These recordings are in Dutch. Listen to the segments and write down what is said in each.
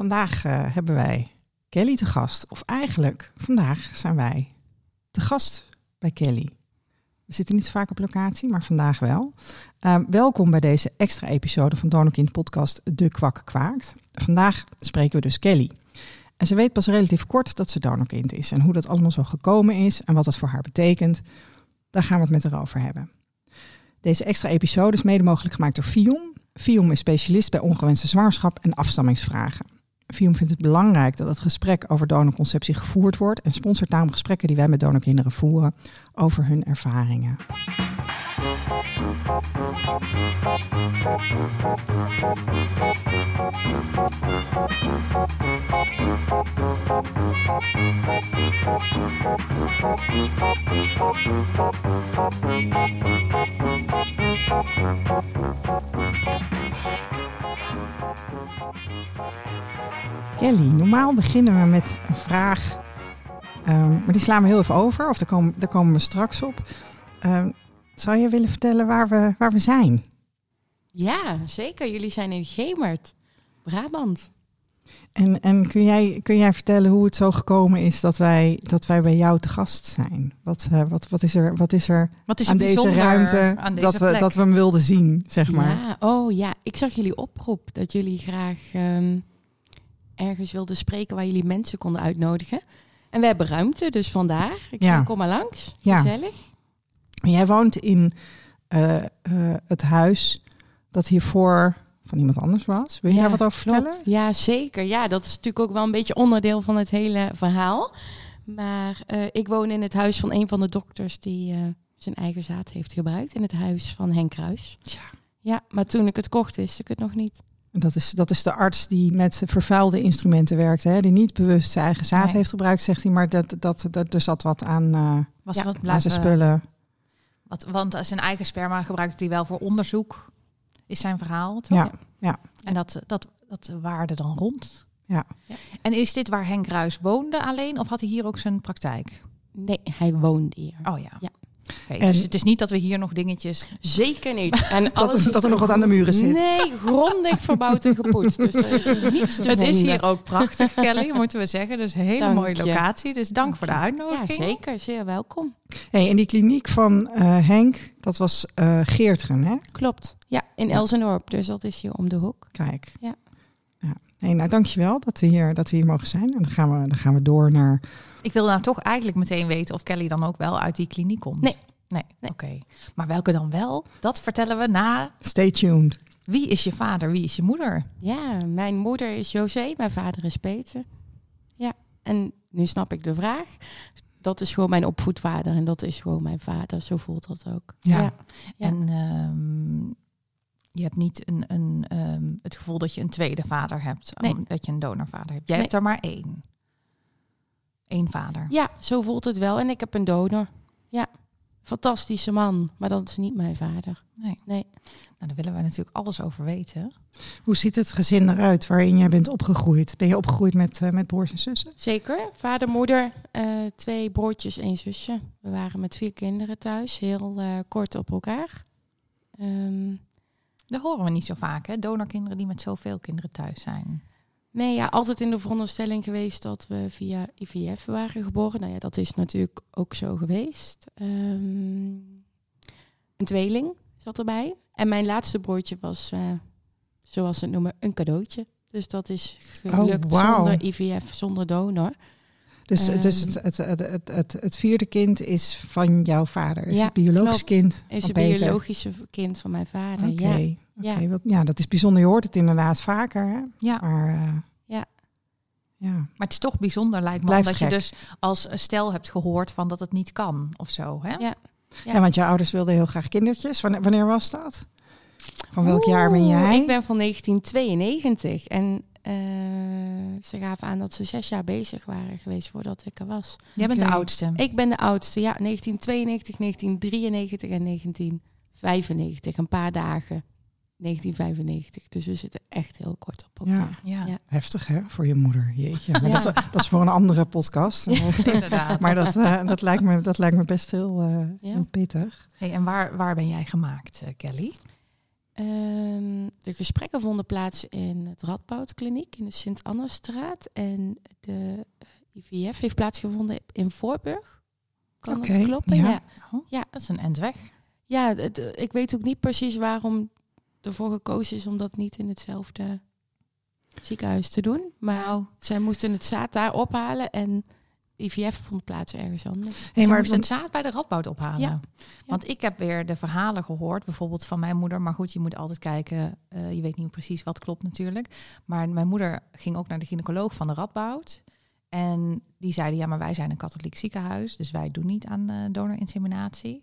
Vandaag eh, hebben wij Kelly te gast. Of eigenlijk, vandaag zijn wij te gast bij Kelly. We zitten niet zo vaak op locatie, maar vandaag wel. Uh, welkom bij deze extra episode van Donorkind podcast De Kwak Kwaakt. Vandaag spreken we dus Kelly. En ze weet pas relatief kort dat ze donorkind is. En hoe dat allemaal zo gekomen is en wat dat voor haar betekent. Daar gaan we het met haar over hebben. Deze extra episode is mede mogelijk gemaakt door Fion. Fion is specialist bij ongewenste zwangerschap en afstammingsvragen. Fium vindt het belangrijk dat het gesprek over donorconceptie gevoerd wordt en sponsort daarom gesprekken die wij met donorkinderen voeren over hun ervaringen. Kelly, normaal beginnen we met een vraag, um, maar die slaan we heel even over, of daar komen, daar komen we straks op. Um, zou je willen vertellen waar we, waar we zijn? Ja, zeker. Jullie zijn in Gemert, Brabant. En, en kun, jij, kun jij vertellen hoe het zo gekomen is dat wij, dat wij bij jou te gast zijn? Wat, uh, wat, wat is er, wat is er, wat is aan deze ruimte aan deze dat, we, dat we hem wilden zien, zeg maar? Ja, oh ja, ik zag jullie oproep dat jullie graag um, ergens wilden spreken waar jullie mensen konden uitnodigen. En we hebben ruimte, dus vandaar. Ik ja. zei, kom maar langs. Gezellig. Jij woont in uh, uh, het huis dat hiervoor van iemand anders was. Wil je ja, daar wat over vertellen? Ja, zeker. Ja, dat is natuurlijk ook wel een beetje onderdeel van het hele verhaal. Maar uh, ik woon in het huis van een van de dokters die zijn eigen zaad heeft gebruikt. In het huis van Henk Kruis. Ja. Ja, maar toen ik het kocht wist ik het nog niet. Dat is, dat is de arts die met vervuilde instrumenten werkt, hè? die niet bewust zijn eigen zaad heeft gebruikt, zegt hij. Maar dat, dat, dat, er zat wat aan, uh, Was ja, wat aan zijn spullen. Wat, want zijn eigen sperma gebruikte hij wel voor onderzoek, is zijn verhaal. Toch? Ja, ja. En dat, dat, dat waarde dan rond. Ja. En is dit waar Henk Ruis woonde alleen of had hij hier ook zijn praktijk? Nee, hij woonde hier. Oh ja. ja. Okay, dus het is niet dat we hier nog dingetjes... Zeker niet. En dat, er, dat er nog wat aan de muren zit. Nee, grondig verbouwd en gepoetst. Dus er is niets te Het is hier ook prachtig, Kelly, moeten we zeggen. Dus een hele mooie locatie. Dus dank, voor de uitnodiging. Ja, zeker. Zeer welkom. Hey, en die kliniek van uh, Henk, dat was uh, Geertgen, hè? Klopt. Ja, in Elzendorp. Dus dat is hier om de hoek. Kijk. Ja. ja. Hey, nou, dankjewel dat we, hier, dat we hier mogen zijn. En dan gaan we, dan gaan we door naar... Ik wil nou toch eigenlijk meteen weten of Kelly dan ook wel uit die kliniek komt. Nee, Nee, oké. Maar welke dan wel? Dat vertellen we na. Stay tuned. Wie is je vader? Wie is je moeder? Ja, mijn moeder is José, mijn vader is Peter. Ja, en nu snap ik de vraag. Dat is gewoon mijn opvoedvader en dat is gewoon mijn vader. Zo voelt dat ook. Ja. ja. En um, je hebt niet een, een, um, het gevoel dat je een tweede vader hebt. Nee. Dat je een donorvader hebt. Jij nee. hebt er maar één. Eén vader. Ja, zo voelt het wel. En ik heb een donor. Ja fantastische man, maar dat is niet mijn vader. Nee. nee. Nou, daar willen we natuurlijk alles over weten. Hoe ziet het gezin eruit waarin jij bent opgegroeid? Ben je opgegroeid met, uh, met broers en zussen? Zeker. Vader, moeder, uh, twee broertjes, één zusje. We waren met vier kinderen thuis, heel uh, kort op elkaar. Um, dat horen we niet zo vaak, hè? Donorkinderen die met zoveel kinderen thuis zijn. Nee, ja, altijd in de veronderstelling geweest dat we via IVF waren geboren. Nou ja, dat is natuurlijk ook zo geweest. Um, een tweeling zat erbij. En mijn laatste broertje was, uh, zoals ze het noemen, een cadeautje. Dus dat is gelukt oh, wow. zonder IVF, zonder donor. Dus, um, dus het, het, het, het, het, vierde kind is van jouw vader? Is ja, het biologisch kind Is het biologische kind van mijn vader, Oké. Ja. Okay, ja. ja, dat is bijzonder. Je hoort het inderdaad vaker. Hè? Ja. Maar, uh, ja. ja. Maar het is toch bijzonder, lijkt me, dat gek. je dus als stel hebt gehoord van dat het niet kan of zo. Hè? Ja. Ja. ja, want je ouders wilden heel graag kindertjes. Wanneer, wanneer was dat? Van welk Oeh, jaar ben jij? Ik ben van 1992 en uh, ze gaven aan dat ze zes jaar bezig waren geweest voordat ik er was. Jij bent de oudste. Ik ben de oudste, ja, 1992, 1993 en 1995. Een paar dagen 1995. Dus we zitten echt heel kort op elkaar. Ja. Ja. Heftig hè, voor je moeder. Jeetje. Ja. dat, is, dat is voor een andere podcast. Inderdaad. maar dat, eh, dat, lijkt me, dat lijkt me best heel, eh, Ja. heel pittig. Hey, en waar, waar ben jij gemaakt, eh, Kelly? Ehm, de gesprekken vonden plaats in het Radboudkliniek in de Sint-Annastraat. En de uh, IVF heeft plaatsgevonden in Voorburg. Kan Oké, dat kloppen? ja. Ja. Oh, Ja. Dat is een end weg. Ja, het, eh, ik weet ook niet precies waarom ervoor gekozen is om dat niet in hetzelfde ziekenhuis te doen. Maar Nou, zij moesten het zaad daar ophalen en IVF vond plaats ergens anders. Hey, ze maar moest het zaad bij de radboud ophalen. Ja. Want ik heb weer de verhalen gehoord, bijvoorbeeld van mijn moeder. Maar goed, je moet altijd kijken. eh, je weet niet precies wat klopt natuurlijk. Maar mijn moeder ging ook naar de gynaecoloog van de radboud. En die zeiden, ja, maar wij zijn een katholiek ziekenhuis. Dus wij doen niet aan eh, donorinseminatie.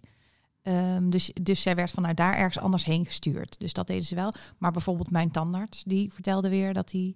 Ehm, dus, dus zij werd vanuit daar ergens anders heen gestuurd. Dus dat deden ze wel. Maar bijvoorbeeld mijn tandarts, die vertelde weer dat hij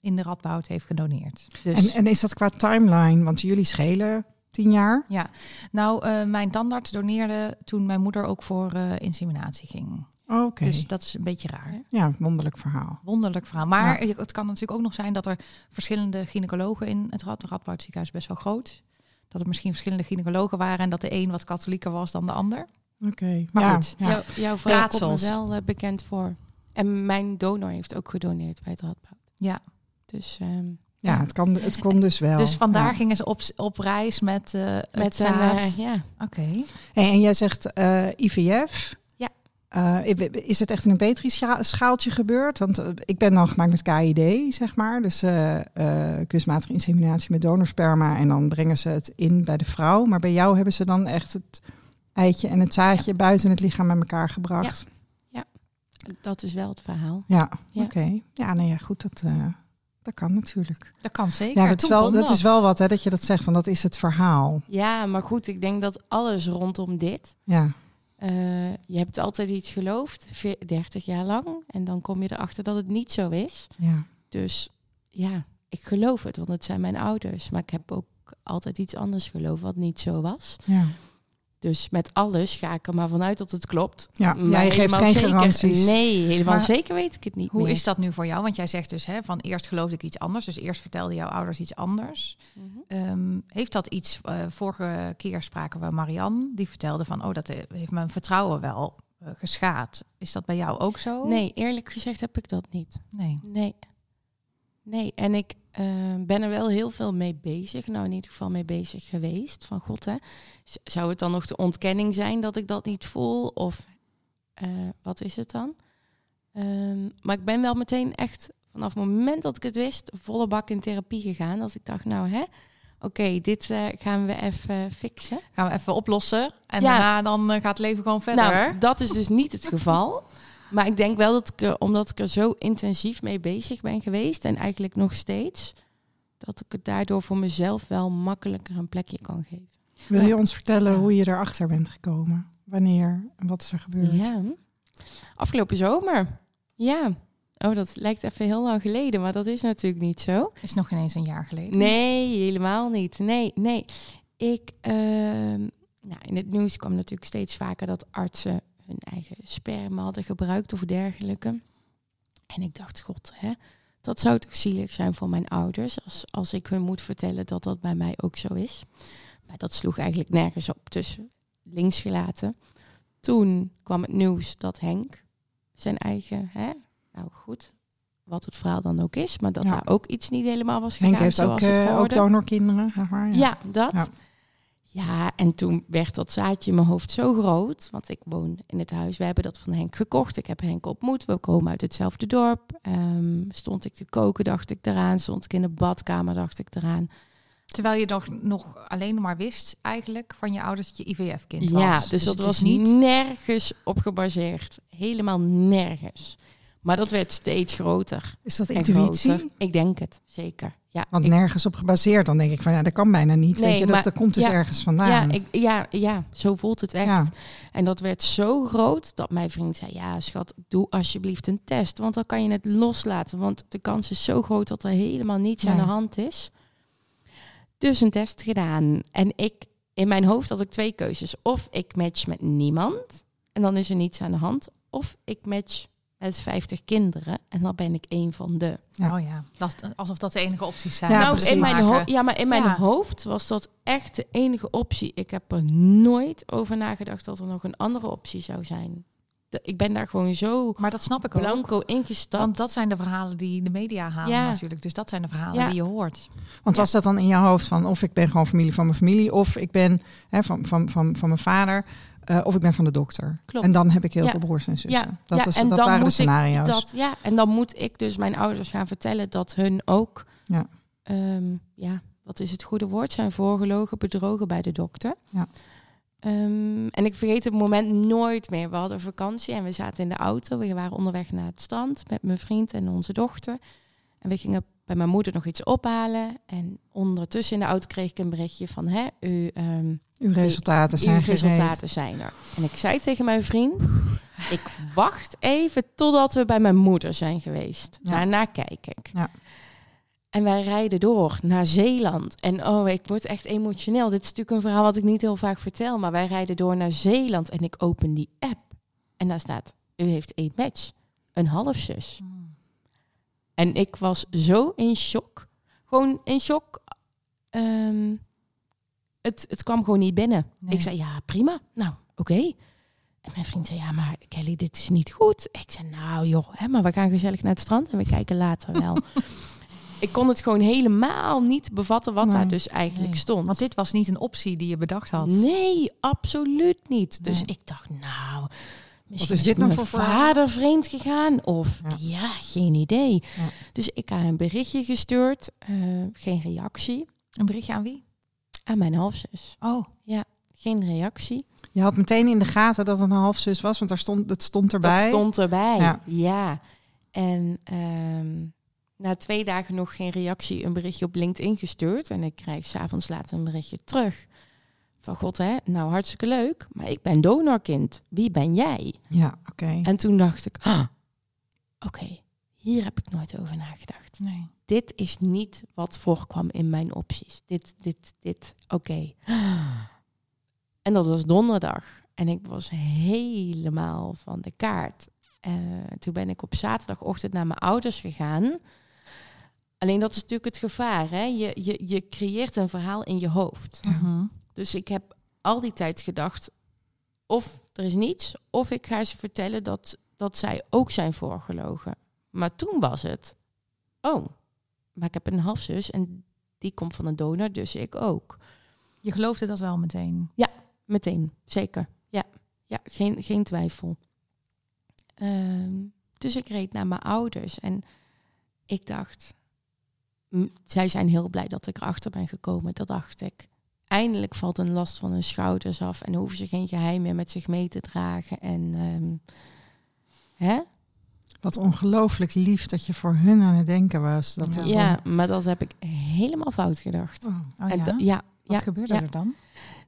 in de radboud heeft gedoneerd. Dus... En, en is dat qua timeline? Want jullie schelen tien jaar. Ja, nou, eh, mijn tandarts doneerde toen mijn moeder ook voor eh, inseminatie ging. Oké. Dus dat is een beetje raar. Ja, wonderlijk verhaal. Wonderlijk verhaal. Maar het kan natuurlijk ook nog zijn dat er verschillende gynaecologen in het Rad, Radboud ziekenhuis is best wel groot. Dat er misschien verschillende gynaecologen waren en dat de een wat katholieker was dan de ander. Oké. Maar ja, goed. ja. Jouw, jouw vrouw komt me Raadsels. wel eh, bekend voor. En mijn donor heeft ook gedoneerd bij het Radboud. Ja. Dus ehm, Ja, het, kan, het kon dus wel. Dus vandaar Ja. gingen ze op, op reis met, eh het met een, zaad. eh, ja. Oké. Hey, en jij zegt eh, IVF. Ja. Eh, is het echt in een Petri-schaaltje gebeurd? Want eh, ik ben dan gemaakt met KID, zeg maar. Dus eh eh, kunstmatige inseminatie met donorsperma. En dan brengen ze het in bij de vrouw. Maar bij jou hebben ze dan echt het eitje en het zaadje buiten het lichaam met elkaar gebracht. Dat is wel het verhaal. Ja, Ja. oké. Ja, nee, ja, goed, dat, eh, dat kan natuurlijk. Dat kan zeker. Ja, dat is, wel, dat is wel wat, hè, dat je dat zegt, van dat is het verhaal. Ja, maar goed, ik denk dat alles rondom dit. Ja, eh, je hebt altijd iets geloofd, veer- 30 jaar lang. En dan kom je erachter dat het niet zo is. ja. Dus ja, ik geloof het, want het zijn mijn ouders. Maar ik heb ook altijd iets anders geloofd wat niet zo was. ja. Dus met alles ga ik er maar vanuit dat het klopt. ja. Maar Jij geeft geen zeker, garanties. Nee, helemaal Maar zeker weet ik het niet Hoe meer. is dat nu voor jou? Want jij zegt dus hè, van eerst geloofde ik iets anders. Dus eerst vertelden jouw ouders iets anders. Mhm. Ehm, heeft dat iets, eh, vorige keer spraken we Marianne, die vertelde van, oh, dat he- heeft mijn vertrouwen wel eh, geschaad. Is dat bij jou ook zo? Nee, eerlijk gezegd heb ik dat niet. Nee. Nee. Nee, en ik eh, ben er wel heel veel mee bezig. Nou, in ieder geval mee bezig geweest. Van god, hè. Zou het dan nog de ontkenning zijn dat ik dat niet voel? Of eh, wat is het dan? Ehm, maar ik ben wel meteen echt vanaf het moment dat ik het wist, volle bak in therapie gegaan. Dat ik dacht, nou hè, oké, dit eh, gaan we even fixen. Gaan we even oplossen. En Ja. daarna dan gaat het leven gewoon verder. Nou, dat is dus niet het geval. Maar ik denk wel dat ik, er, omdat ik er zo intensief mee bezig ben geweest en eigenlijk nog steeds, dat ik het daardoor voor mezelf wel makkelijker een plekje kan geven. Wil je ons vertellen Ja. hoe je erachter bent gekomen? Wanneer en wat is er gebeurd? Ja. Afgelopen zomer. Ja. Oh, dat lijkt even heel lang geleden, maar dat is natuurlijk niet zo. is nog ineens een jaar geleden. Nee, helemaal niet. Nee, nee. Ik, ehm, nou, in het nieuws kwam natuurlijk steeds vaker dat artsen hun eigen sperma hadden gebruikt of dergelijke. En ik dacht, god, hè, dat zou toch zielig zijn voor mijn ouders als, als ik hun moet vertellen dat dat bij mij ook zo is. Maar dat sloeg eigenlijk nergens op, dus links gelaten. Toen kwam het nieuws dat Henk zijn eigen, hè, nou goed, wat het verhaal dan ook is, maar dat Ja. daar ook iets niet helemaal was gegaan Henk heeft ook, het eh, ook donorkinderen. Ja, dat. Ja. Ja. en toen werd dat zaadje in mijn hoofd zo groot. Want ik woon in het huis. We hebben dat van Henk gekocht. Ik heb Henk ontmoet. We komen uit hetzelfde dorp. Ehm, stond ik te koken, dacht ik eraan. Stond ik in de badkamer, dacht ik eraan. Terwijl je nog, nog alleen maar wist eigenlijk van je ouders dat je IVF-kind was. Ja, dus, dat het was niet... nergens op gebaseerd. Helemaal nergens. Maar dat werd steeds groter. Is dat intuïtie? groter. Ik denk het, zeker. Ja, Want ik- nergens op gebaseerd. Dan denk ik van ja, dat kan bijna niet. Nee, Weet je, dat, maar- dat komt dus ja, ergens ja, vandaan. ik, ja, ja, zo voelt het echt. Ja. En dat werd zo groot dat mijn vriend zei: Ja, schat, doe alsjeblieft een test. Want dan kan je het loslaten. Want de kans is zo groot dat er helemaal niets aan de hand is. Dus een test gedaan. En ik, in mijn hoofd had ik twee keuzes. Of ik match met niemand en dan is er niets aan de hand. Of ik match met 50 kinderen en dan ben ik een van de. Ja. Oh ja, dat, alsof dat de enige opties zijn. Ja, nou, in mijn ja, maar in mijn Ja. hoofd was dat echt de enige optie. Ik heb er nooit over nagedacht dat er nog een andere optie zou zijn. de- ik ben daar gewoon zo Maar dat snap ik ook. blanco ingestapt. Want dat zijn de verhalen die de media halen Ja. natuurlijk. Dus dat zijn de verhalen Ja. die je hoort. Want Ja. was dat dan in jouw hoofd van of ik ben gewoon familie van mijn familie, of ik ben hè, van, van, van, van mijn vader, eh, of ik ben van de dokter. Klopt. En dan heb ik heel Ja. veel broers en zussen. Ja, Dat, ja, is, en dat waren de scenario's. Dat, ja, en dan moet ik dus mijn ouders gaan vertellen dat hun ook, Ja. ehm, ja, wat is het goede woord, zijn voorgelogen, bedrogen bij de dokter. Ja. Ehm, en ik vergeet het moment nooit meer. We hadden vakantie en we zaten in de auto. We waren onderweg naar het strand met mijn vriend en onze dochter. En we gingen bij mijn moeder nog iets ophalen. En ondertussen in de auto kreeg ik een berichtje van... Hè, u, ehm, Uw resultaten zijn uw gereed. resultaten zijn er. En ik zei tegen mijn vriend, ik wacht even totdat we bij mijn moeder zijn geweest. Ja. Daarna kijk ik. Ja. En wij rijden door naar Zeeland. En oh, ik word echt emotioneel. Dit is natuurlijk een verhaal wat ik niet heel vaak vertel. Maar wij rijden door naar Zeeland en ik open die app. En daar staat, u heeft één match. Een halfzus. En ik was zo in shock. Gewoon in shock. Ehm, het, het kwam gewoon niet binnen. Nee. Ik zei, ja, prima. Nou, oké. En mijn vriend zei, ja, maar Kelly, dit is niet goed. Ik zei, nou joh, hè, maar we gaan gezellig naar het strand en we kijken later wel. ik kon het gewoon helemaal niet bevatten wat Nee. daar dus eigenlijk Nee. stond. Want dit was niet een optie die je bedacht had. Nee, absoluut niet. Dus Nee. ik dacht, nou, misschien is dit nou voor vader vreemd gegaan? Of Ja. ja, geen idee. Ja. Dus ik heb een berichtje gestuurd, eh, geen reactie. Een berichtje aan wie? Aan mijn halfzus. Oh, Geen reactie. Je had meteen in de gaten dat het een halfzus was, want daar stond, het stond erbij. Dat stond erbij. Ja. Ja. En ehm, na twee dagen nog geen reactie, een berichtje op LinkedIn gestuurd. En ik krijg s'avonds later een berichtje terug. Van god, hè, nou hartstikke leuk, maar ik ben donorkind. Wie ben jij? Ja, oké. En toen dacht ik, ah, oké, hier heb ik nooit over nagedacht. nee. Dit is niet wat voorkwam in mijn opties. Dit, dit, dit, oké. En dat was donderdag. En ik was helemaal van de kaart. Eh, toen ben ik op zaterdagochtend naar mijn ouders gegaan. Alleen dat is natuurlijk het gevaar. Hè? Je, je, je creëert een verhaal in je hoofd. Ja. Mhm. Dus ik heb al die tijd gedacht, of er is niets, of ik ga ze vertellen dat, dat zij ook zijn voorgelogen. Maar toen was het, oh, maar ik heb een halfzus en die komt van een donor, dus ik ook. Je geloofde dat wel meteen. Meteen, zeker. Ja, ja geen, geen twijfel. Ehm, dus ik reed naar mijn ouders en ik dacht, zij zijn heel blij dat ik erachter ben gekomen. Dat dacht ik. Eindelijk valt een last van hun schouders af en hoeven ze geen geheim meer met zich mee te dragen. En ehm, hè? Wat ongelooflijk lief dat je voor hun aan het denken was. Dat Ja. maar dat heb ik helemaal fout gedacht. oh. Oh, En ja? Wat ja, gebeurde ja. er dan?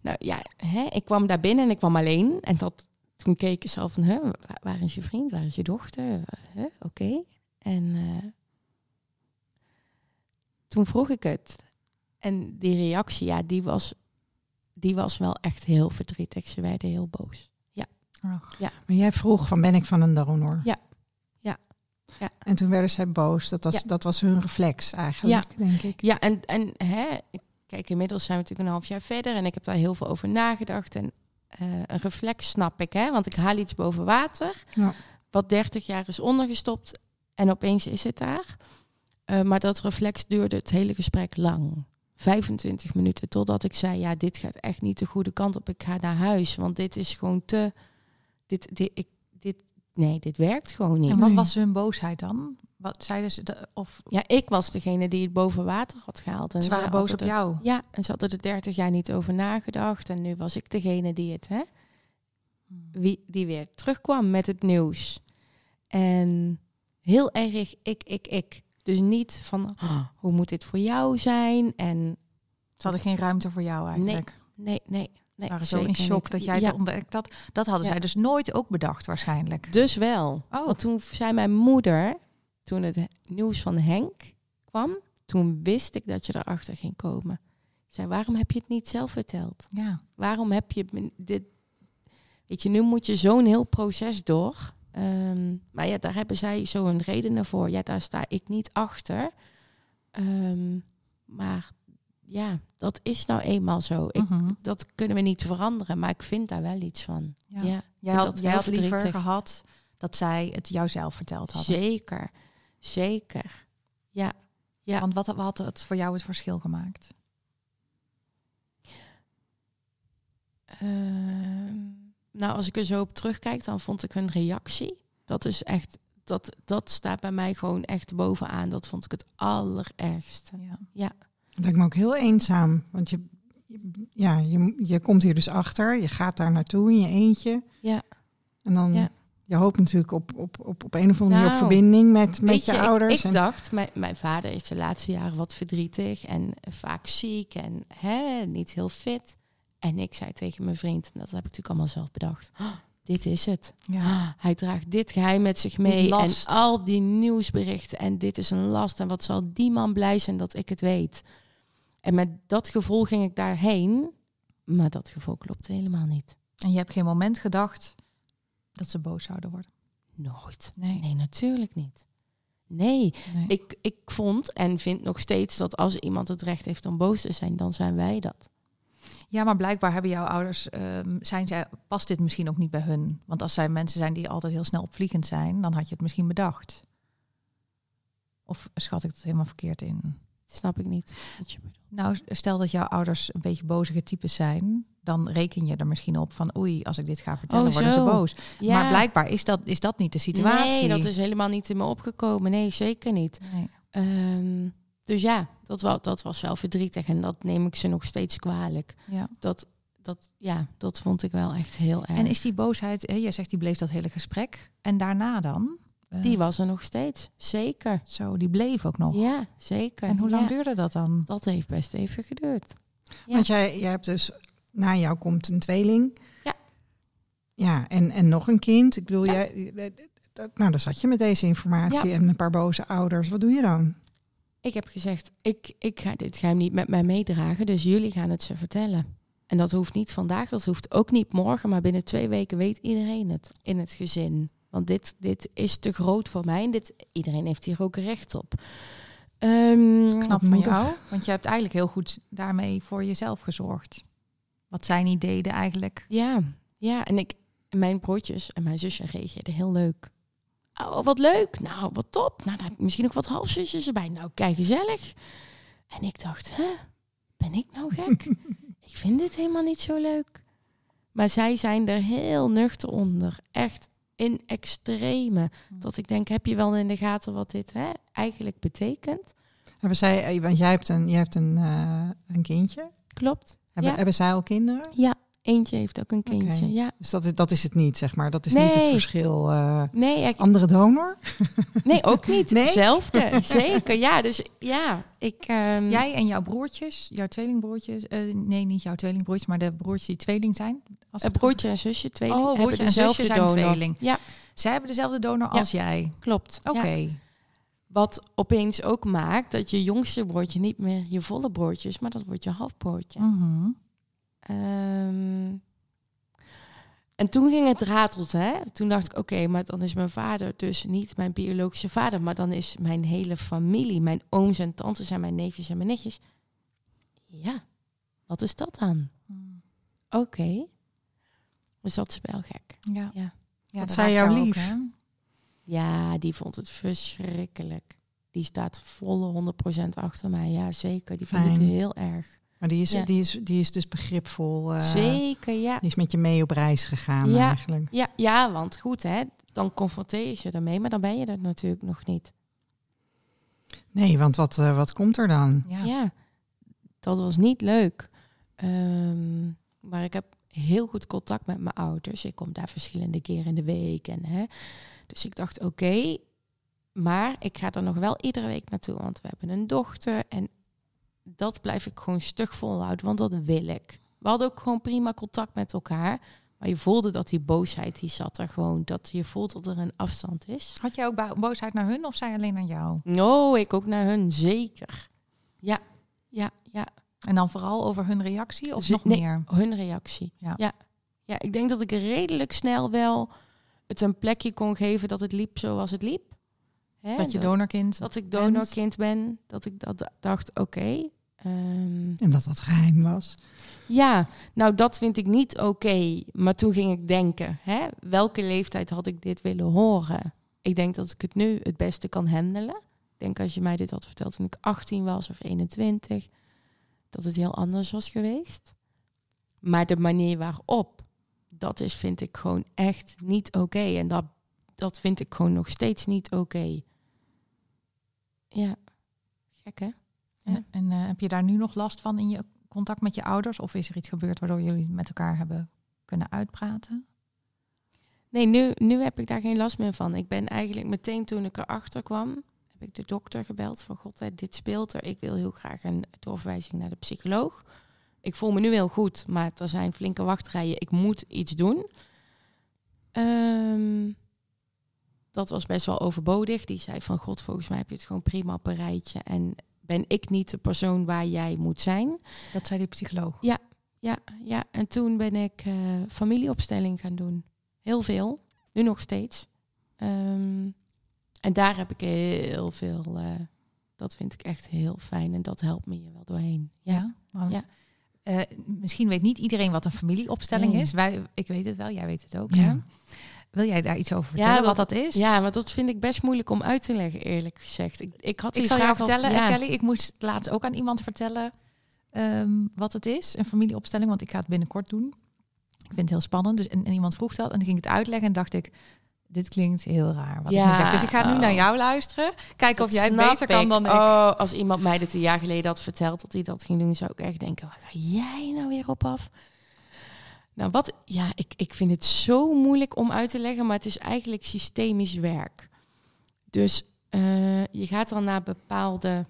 Nou ja, hè, ik kwam daar binnen en ik kwam alleen. En dat, toen keek ik zelf van, hè, waar, waar is je vriend, waar is je dochter? Hè, Oké. En eh, toen vroeg ik het. En die reactie, ja, die was, die was wel echt heel verdrietig. Ze werden heel boos. Ach. Maar jij vroeg van ben ik van een donor? Ja. Ja. Ja. En toen werden zij boos. Dat was, Ja. dat was hun reflex eigenlijk, denk ik. Ja, en, en hè, kijk, inmiddels zijn we natuurlijk een half jaar verder en ik heb daar heel veel over nagedacht. En eh, een reflex snap ik, hè, want ik haal iets boven water, Ja. wat 30 jaar is ondergestopt en opeens is het daar. Eh, maar dat reflex duurde het hele gesprek lang. 25 minuten totdat ik zei, ja, dit gaat echt niet de goede kant op. Ik ga naar huis, want dit is gewoon te... Dit, dit, ik, dit, nee, dit werkt gewoon niet. En wat was hun boosheid dan? Wat zeiden ze? De, of Ja, ik was degene die het boven water had gehaald. En ze waren boos op jou? Ja, en ze hadden er 30 jaar niet over nagedacht. En nu was ik degene die het, hè, wie, die weer terugkwam met het nieuws. En heel erg ik, ik, ik. Dus niet van, "Oh, hoe moet dit voor jou zijn? En Ze hadden geen ruimte voor jou eigenlijk. nee, nee, nee. waren zo in shock niet. dat jij ja, het ontdekt had. Dat hadden Ja. zij dus nooit ook bedacht waarschijnlijk. Dus wel. Oh. Want toen zei mijn moeder, toen het nieuws van Henk kwam, toen wist ik dat je erachter ging komen. Ik zei, waarom heb je het niet zelf verteld? Ja. Waarom heb je dit? Weet je, nu moet je zo'n heel proces door. Ehm, maar ja, daar hebben zij zo een reden voor. Ja, daar sta ik niet achter. Ehm, maar ja, dat is nou eenmaal zo. Ik, Mhm. Dat kunnen we niet veranderen, maar ik vind daar wel iets van. Ja. Ja, Jij had, jij had liever gehad dat zij het jou zelf verteld hadden. Zeker, zeker. Ja, ja. Want wat had het voor jou het verschil gemaakt? Ehm, nou, als ik er zo op terugkijk, dan vond ik hun reactie. Dat is echt, dat, dat staat bij mij gewoon echt bovenaan. Dat vond ik het allerergste. Ja. Het lijkt me ook heel eenzaam. Want je, ja, je, je komt hier dus achter. Je gaat daar naartoe in je eentje. Ja. En dan... Ja. Je hoopt natuurlijk op, op, op, op een of andere manier op Nou, verbinding met, met je, ik- ouders. Ik, en- dacht, mijn, mijn vader is de laatste jaren wat verdrietig en vaak ziek en hè, niet heel fit. En ik zei tegen mijn vriend, en dat heb ik natuurlijk allemaal zelf bedacht. "Oh, dit is het. Ja. Ah, Hij draagt dit geheim met zich mee. En al die nieuwsberichten. En dit is een last. En wat zal die man blij zijn dat ik het weet. En met dat gevoel ging ik daarheen. Maar dat gevoel klopte helemaal niet. En je hebt geen moment gedacht dat ze boos zouden worden. Nooit. Nee. Nee, natuurlijk niet. Nee, Nee. ik, ik vond en vind nog steeds dat als iemand het recht heeft om boos te zijn, dan zijn wij dat. Ja, maar blijkbaar hebben jouw ouders, ehm, zijn zij, past dit misschien ook niet bij hun? Want als zij mensen zijn die altijd heel snel opvliegend zijn, dan had je het misschien bedacht. Of schat ik het helemaal verkeerd in? Snap ik niet. Nou, stel dat jouw ouders een beetje bozige types zijn, dan reken je er misschien op van oei, als ik dit ga vertellen, Oh, worden ze boos. Ja. Maar blijkbaar is dat, is dat niet de situatie. Nee, dat is helemaal niet in me opgekomen. Nee, zeker niet. Nee. Ehm, dus ja, dat, dat was wel verdrietig en dat neem ik ze nog steeds kwalijk. Ja. Dat, dat, ja, dat vond ik wel echt heel erg. En is die boosheid, hè, jij zegt die bleef dat hele gesprek. En daarna dan? Eh, Die was er nog steeds, zeker. Zo, die bleef ook nog. Ja, zeker. En hoe lang Ja, duurde dat dan? Dat heeft best even geduurd. Ja. Want jij, jij hebt dus, na jou komt een tweeling. Ja. Ja, en, en nog een kind. Ik bedoel, Ja. jij, dat, nou, dan zat je met deze informatie Ja. en een paar boze ouders. Wat doe je dan? Ik heb gezegd, ik, ik ga dit geheim niet met mij meedragen, dus jullie gaan het ze vertellen. En dat hoeft niet vandaag, dat hoeft ook niet morgen, maar binnen twee weken weet iedereen het in het gezin. Want dit, dit is te groot voor mij en dit, iedereen heeft hier ook recht op. Ehm, Knap van jou. Want je hebt eigenlijk heel goed daarmee voor jezelf gezorgd. Wat zijn die deden eigenlijk? Ja, ja, en ik, mijn broertjes en mijn zusje reageerden heel leuk. Oh, wat leuk. Nou, wat top. Nou, dan heb ik misschien ook wat halfzusjes erbij. Nou, kijk, gezellig. En ik dacht, hè, ben ik nou gek? ik vind dit helemaal niet zo leuk. Maar zij zijn er heel nuchter onder. Echt in extreme. Dat ik denk, heb je wel in de gaten wat dit hè, eigenlijk betekent? Hebben zij, eh, want jij hebt een, jij hebt een, eh, een kindje. Klopt. Hebben, Ja. hebben zij al kinderen? Ja, eentje heeft ook een kindje. Ja. Dus dat, is- dat is het niet, zeg maar. Dat is niet het verschil. eh, Nee, ik, andere donor? Nee, ook niet. Nee? Hetzelfde, zeker. Ja, dus ja, ik... ehm, Jij en jouw broertjes, jouw tweelingbroertjes, eh, nee, niet jouw tweelingbroertjes, maar de broertjes die tweeling zijn. Als een het broertje en zusje, tweeling, Oh, hebben broertje en dezelfde zusje zijn donor. tweeling. Ja, Zij hebben dezelfde donor Ja. als jij. klopt. Oké. Ja. Wat opeens ook maakt dat je jongste broertje niet meer je volle broertje is, maar dat wordt je halfbroertje. Mhm. Ehm, en toen ging het ratelt, hè. Toen dacht ik, oké, maar dan is mijn vader dus niet mijn biologische vader, maar dan is mijn hele familie, mijn ooms en tantes en mijn neefjes en mijn nichtjes. Ja, wat is dat dan? Oké. Dus dat is wel gek. Ja. Ja. ja Wat zei raakt jou ook, lief? Ja, die vond het verschrikkelijk. Die staat volle 100% achter mij. Ja, zeker. Die vindt het Fijn. heel erg. Maar die is, Ja. die is, die is dus begripvol. eh, zeker, ja. Die is met je mee op reis gegaan Ja. eigenlijk. ja. Ja, want goed, hè. Dan confronteer je ze ermee, maar dan ben je dat natuurlijk nog niet. Nee, want wat, eh, wat komt er dan? Ja. Ja, dat was niet leuk. Ehm, maar ik heb heel goed contact met mijn ouders. Ik kom daar verschillende keren in de week. En, hè. Dus ik dacht, oké, maar ik ga er nog wel iedere week naartoe. Want we hebben een dochter en dat blijf ik gewoon stug volhouden, want dat wil ik. We hadden ook gewoon prima contact met elkaar. Maar je voelde dat die boosheid, die zat er gewoon. Dat je voelt dat er een afstand is. Had jij ook bo- boosheid naar hun of zij alleen naar jou? Oh, ik ook naar hun, zeker. Ja, ja, ja. En dan vooral over hun reactie of nog nee, meer? Hun reactie. Ja. Ja. ja. ik denk dat ik redelijk snel wel het een plekje kon geven dat het liep zoals het liep. Hè, Dat je donorkind dat ik donorkind ben. Dat ik dat dacht, oké. Ehm, En dat dat geheim was. ja, nou dat vind ik niet oké. Maar toen ging ik denken, hè, welke leeftijd had ik dit willen horen? Ik denk dat ik het nu het beste kan handelen. Ik denk als je mij dit had verteld toen ik 18 was of 21, dat het heel anders was geweest. Maar de manier waarop, dat is vind ik gewoon echt niet oké. En dat, dat vind ik gewoon nog steeds niet oké. Ja, gek hè? En, en eh, heb je daar nu nog last van in je contact met je ouders? Of is er iets gebeurd waardoor jullie met elkaar hebben kunnen uitpraten? Nee, nu, nu heb ik daar geen last meer van. Ik ben eigenlijk meteen toen ik erachter kwam, heb ik de dokter gebeld van god, dit speelt er. Ik wil heel graag een doorverwijzing naar de psycholoog. Ik voel me nu heel goed, maar er zijn flinke wachtrijen. Ik moet iets doen. Ehm, dat was best wel overbodig. Die zei van god, volgens mij heb je het gewoon prima op een rijtje. En ben ik niet de persoon waar jij moet zijn? Dat zei die psycholoog. Ja, ja. En toen ben ik eh, familieopstelling gaan doen. Heel veel. Nu nog steeds. Ehm, en daar heb ik heel veel. eh, dat vind ik echt heel fijn. En dat helpt me hier wel doorheen. Ja. Ja. Ja. eh, misschien weet niet iedereen wat een familieopstelling Nee. is. Wij, ik weet het wel, jij weet het ook. Ja. Hè? Wil jij daar iets over vertellen wat dat is? Ja, maar dat vind ik best moeilijk om uit te leggen, eerlijk gezegd. Ik, ik had die ik zal jou al- vertellen, ja. eh, Kelly. Ik moest laatst ook aan iemand vertellen ehm, wat het is, een familieopstelling, want ik ga het binnenkort doen. Ik vind het heel spannend. Dus en, en iemand vroeg dat en dan ging ik het uitleggen en dacht ik, dit klinkt heel raar. Wat Ja, ik nu zeg. Dus ik ga nu oh. naar jou luisteren, kijken of jij het beter kan dan ik. Oh, als iemand mij dit een jaar geleden had verteld dat hij dat ging doen, zou ik echt denken: waar ga jij nou weer op af? Nou, wat? Ja, ik, ik vind het zo moeilijk om uit te leggen, maar het is eigenlijk systemisch werk. Dus eh, je gaat dan naar bepaalde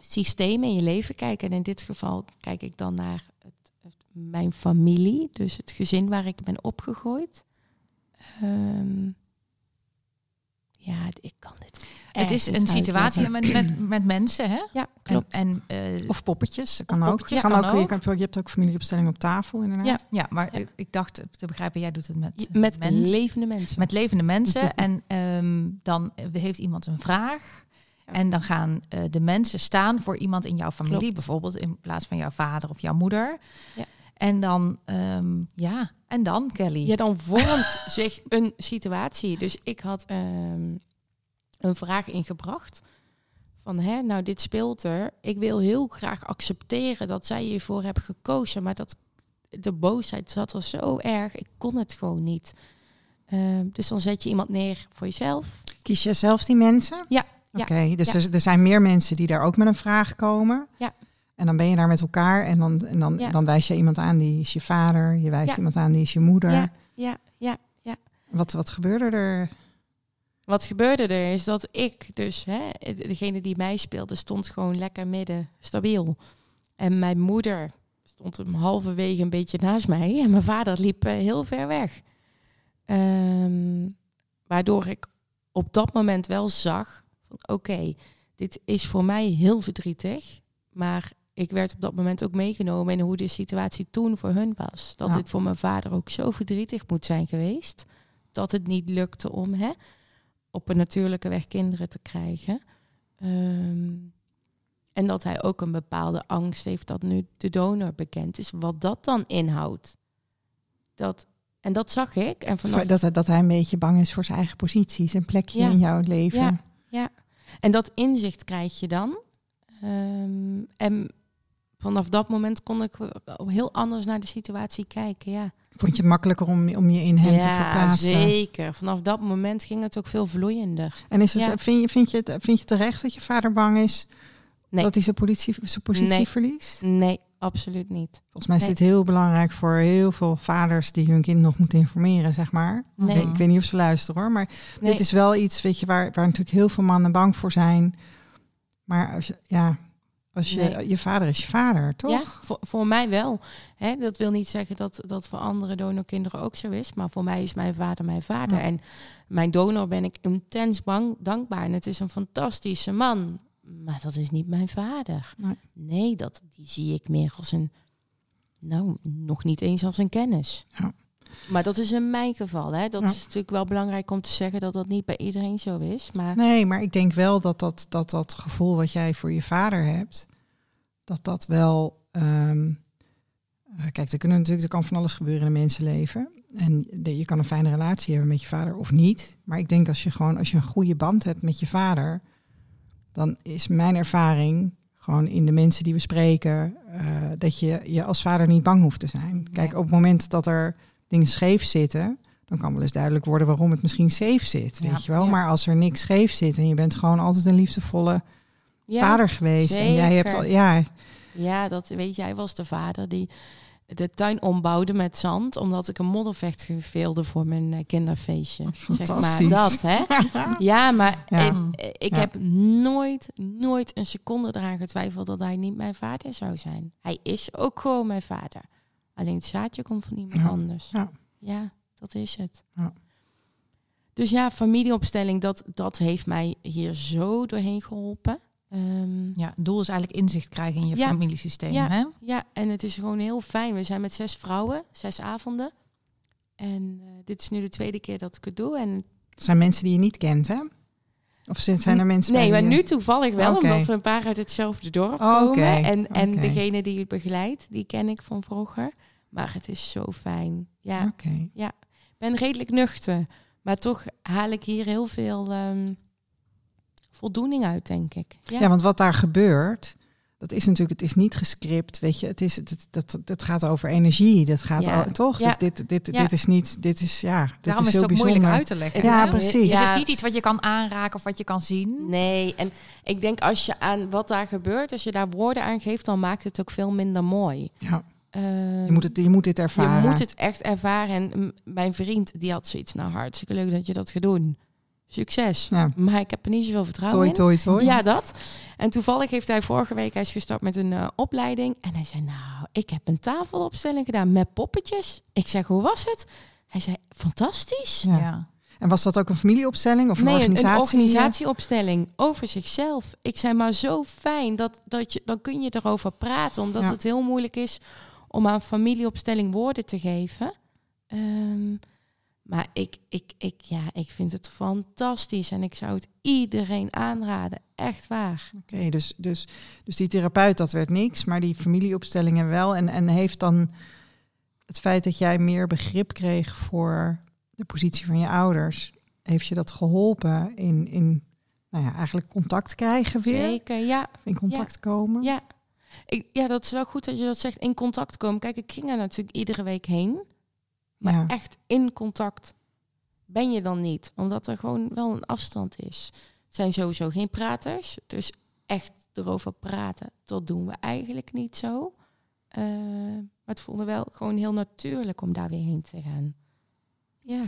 systemen in je leven kijken. En in dit geval kijk ik dan naar het, mijn familie, dus het gezin waar ik ben opgegroeid. Ehm, ja, ik kan dit. Het is een situatie met, met, met mensen, hè? Ja, En, klopt. en, eh, Of poppetjes, dat kan Of ook. poppetjes, kan kan ook. Je, kan, je hebt ook familieopstelling op tafel, inderdaad. Ja. ja, maar Ja. ik, dacht te begrijpen, jij doet het met, Je- met levende mensen. met levende mensen. en ehm, dan heeft iemand een vraag. Ja. En dan gaan eh, de mensen staan voor iemand in jouw familie. Klopt. Bijvoorbeeld in plaats van jouw vader of jouw moeder. Ja. En dan, ehm, ja, en dan Kelly. Ja, dan vormt zich een situatie. Dus ik had ehm, een vraag ingebracht. Van, hè, nou, dit speelt er. Ik wil heel graag accepteren dat zij hiervoor hebben gekozen. Maar dat de boosheid zat er zo erg. Ik kon het gewoon niet. Ehm, dus dan zet je iemand neer voor jezelf. Kies je zelf die mensen? Ja, ja, Oké, dus ja. Er, er zijn meer mensen die daar ook met een vraag komen. Ja. En dan ben je daar met elkaar en dan, en dan, Ja. dan wijs je iemand aan die is je vader. Je wijst iemand aan die is je moeder. Ja, ja, ja. Wat, wat gebeurde er? Wat gebeurde er is dat ik dus, hè, degene die mij speelde, stond gewoon lekker midden stabiel. En mijn moeder stond hem halverwege een beetje naast mij. En mijn vader liep eh, heel ver weg. Ehm, waardoor ik op dat moment wel zag van oké, dit is voor mij heel verdrietig. Maar ik werd op dat moment ook meegenomen in hoe de situatie toen voor hun was. Dat Ja. dit voor mijn vader ook zo verdrietig moet zijn geweest. Dat het niet lukte om hè, op een natuurlijke weg kinderen te krijgen. Ehm, en dat hij ook een bepaalde angst heeft dat nu de donor bekend is. Wat dat dan inhoudt. Dat, en dat zag ik. En vanaf Dat, dat hij een beetje bang is voor zijn eigen positie, zijn plekje Ja. in jouw leven. Ja. Ja, en dat inzicht krijg je dan. Ehm, en vanaf dat moment kon ik heel anders naar de situatie kijken. Ja, Vond je het makkelijker om, om je in hem te ja verplaatsen? zeker. Vanaf dat moment ging het ook veel vloeiender. En is het, Ja. vind, je, vind, je het, vind je terecht dat je vader bang is Nee. dat hij zijn, politie, zijn positie Nee. verliest? Nee, absoluut niet. Volgens mij is Nee. dit heel belangrijk voor heel veel vaders die hun kind nog moeten informeren, zeg maar. Nee. Ik, weet niet of ze luisteren hoor, maar dit is wel iets weet je, waar, waar natuurlijk heel veel mannen bang voor zijn. Maar als je, ja, als je, Nee. je vader is je vader, toch? Ja, voor, voor mij wel. Hè, dat wil niet zeggen dat dat voor andere donorkinderen ook zo is. Maar voor mij is mijn vader mijn vader. Ja. En mijn donor ben ik intens bang, dankbaar. En het is een fantastische man. Maar dat is niet mijn vader. Nee. Nee, dat, die zie ik meer als een... Nou, nog niet eens als een kennis. Ja. Maar dat is in mijn geval. Hè. Dat Ja. is natuurlijk wel belangrijk om te zeggen dat dat niet bij iedereen zo is. Maar Nee, maar ik denk wel dat dat, dat dat gevoel wat jij voor je vader hebt, dat dat wel. ehm, eh, kijk, er kunnen natuurlijk er kan van alles gebeuren in een mensenleven. En de- je kan een fijne relatie hebben met je vader of niet. Maar ik denk als je gewoon als je een goede band hebt met je vader, dan is mijn ervaring gewoon in de mensen die we spreken, eh, dat je je als vader niet bang hoeft te zijn. Kijk, op het moment dat er dingen scheef zitten, dan kan wel eens duidelijk worden waarom het misschien safe zit, Ja, weet je wel. ja. Maar als er niks scheef zit en je bent gewoon altijd een liefdevolle Ja, vader geweest en jij hebt al, ja, Ja, dat weet jij was de vader die de tuin ombouwde met zand, omdat ik een moddervecht gefeelde voor mijn eh, kinderfeestje. Zeg maar dat, hè? Ja, maar Ja. ik, ik Ja. heb nooit, nooit een seconde eraan getwijfeld dat hij niet mijn vader zou zijn. Hij is ook gewoon mijn vader. Alleen het zaadje komt van iemand Ja. anders. Ja. Ja, dat is het. Ja. Dus ja, familieopstelling, dat, dat heeft mij hier zo doorheen geholpen. Ehm, Ja, het doel is eigenlijk inzicht krijgen in je Ja. familiesysteem. Ja. Hè? Ja, en het is gewoon heel fijn. We zijn met zes vrouwen, zes avonden. En eh, dit is nu de tweede keer dat ik het doe. En het zijn mensen die je niet kent, hè? Of zijn er mensen nee, bij maar nu toevallig wel, omdat we een paar uit hetzelfde dorp komen. En, en degene die het begeleidt, die ken ik van vroeger. Maar het is zo fijn. Ja, Oké. ik ben redelijk nuchter. Maar toch haal ik hier heel veel ehm, voldoening uit, denk ik. Ja, Ja. want wat daar gebeurt, dat is natuurlijk, het is niet gescript, weet je, het is, het, dat, dat gaat over energie, dat gaat Ja. al- toch? Ja. Dit, dit, dit, Ja. dit is niet, dit is, ja, dit Daarom is, heel het ook bijzonder. moeilijk uit te leggen. Ja, precies. Het Ja. is niet iets wat je kan aanraken of wat je kan zien. Nee, en ik denk als je aan wat daar gebeurt, als je daar woorden aan geeft, dan maakt het ook veel minder mooi. Ja, Ehm, je moet, het, je moet dit ervaren. Je moet het echt ervaren. En mijn vriend, die had zoiets, nou hartstikke leuk dat je dat gaat doen. Succes. Ja. Maar ik heb er niet zoveel vertrouwen Toi, in. toi, toi. Ja, dat. En toevallig heeft hij vorige week, hij is gestart met een eh, opleiding. En hij zei, nou, ik heb een tafelopstelling gedaan met poppetjes. Ik zeg, hoe was het? Hij zei, fantastisch. Ja. Ja. En was dat ook een familieopstelling of een nee, een- organisatie? een organisatieopstelling over zichzelf. Ik zei maar zo fijn dat, dat je dan kun je erover praten, omdat Ja. het heel moeilijk is om aan familieopstelling woorden te geven. Ehm, maar ik, ik, ik, ja, ik vind het fantastisch en ik zou het iedereen aanraden, echt waar. Oké, dus, dus, dus die therapeut, dat werd niks, maar die familieopstellingen wel. En, en heeft dan het feit dat jij meer begrip kreeg voor de positie van je ouders, heeft je dat geholpen in, in nou ja, eigenlijk contact krijgen weer? Zeker, ja. In contact komen? Ja. Ik, ja, dat is wel goed dat je dat zegt, in contact komen. Kijk, ik ging er natuurlijk iedere week heen. Maar Ja. echt in contact ben je dan niet. Omdat er gewoon wel een afstand is. Het zijn sowieso geen praters. Dus echt erover praten, dat doen we eigenlijk niet zo. Eh, maar het voelde wel gewoon heel natuurlijk om daar weer heen te gaan. Ja.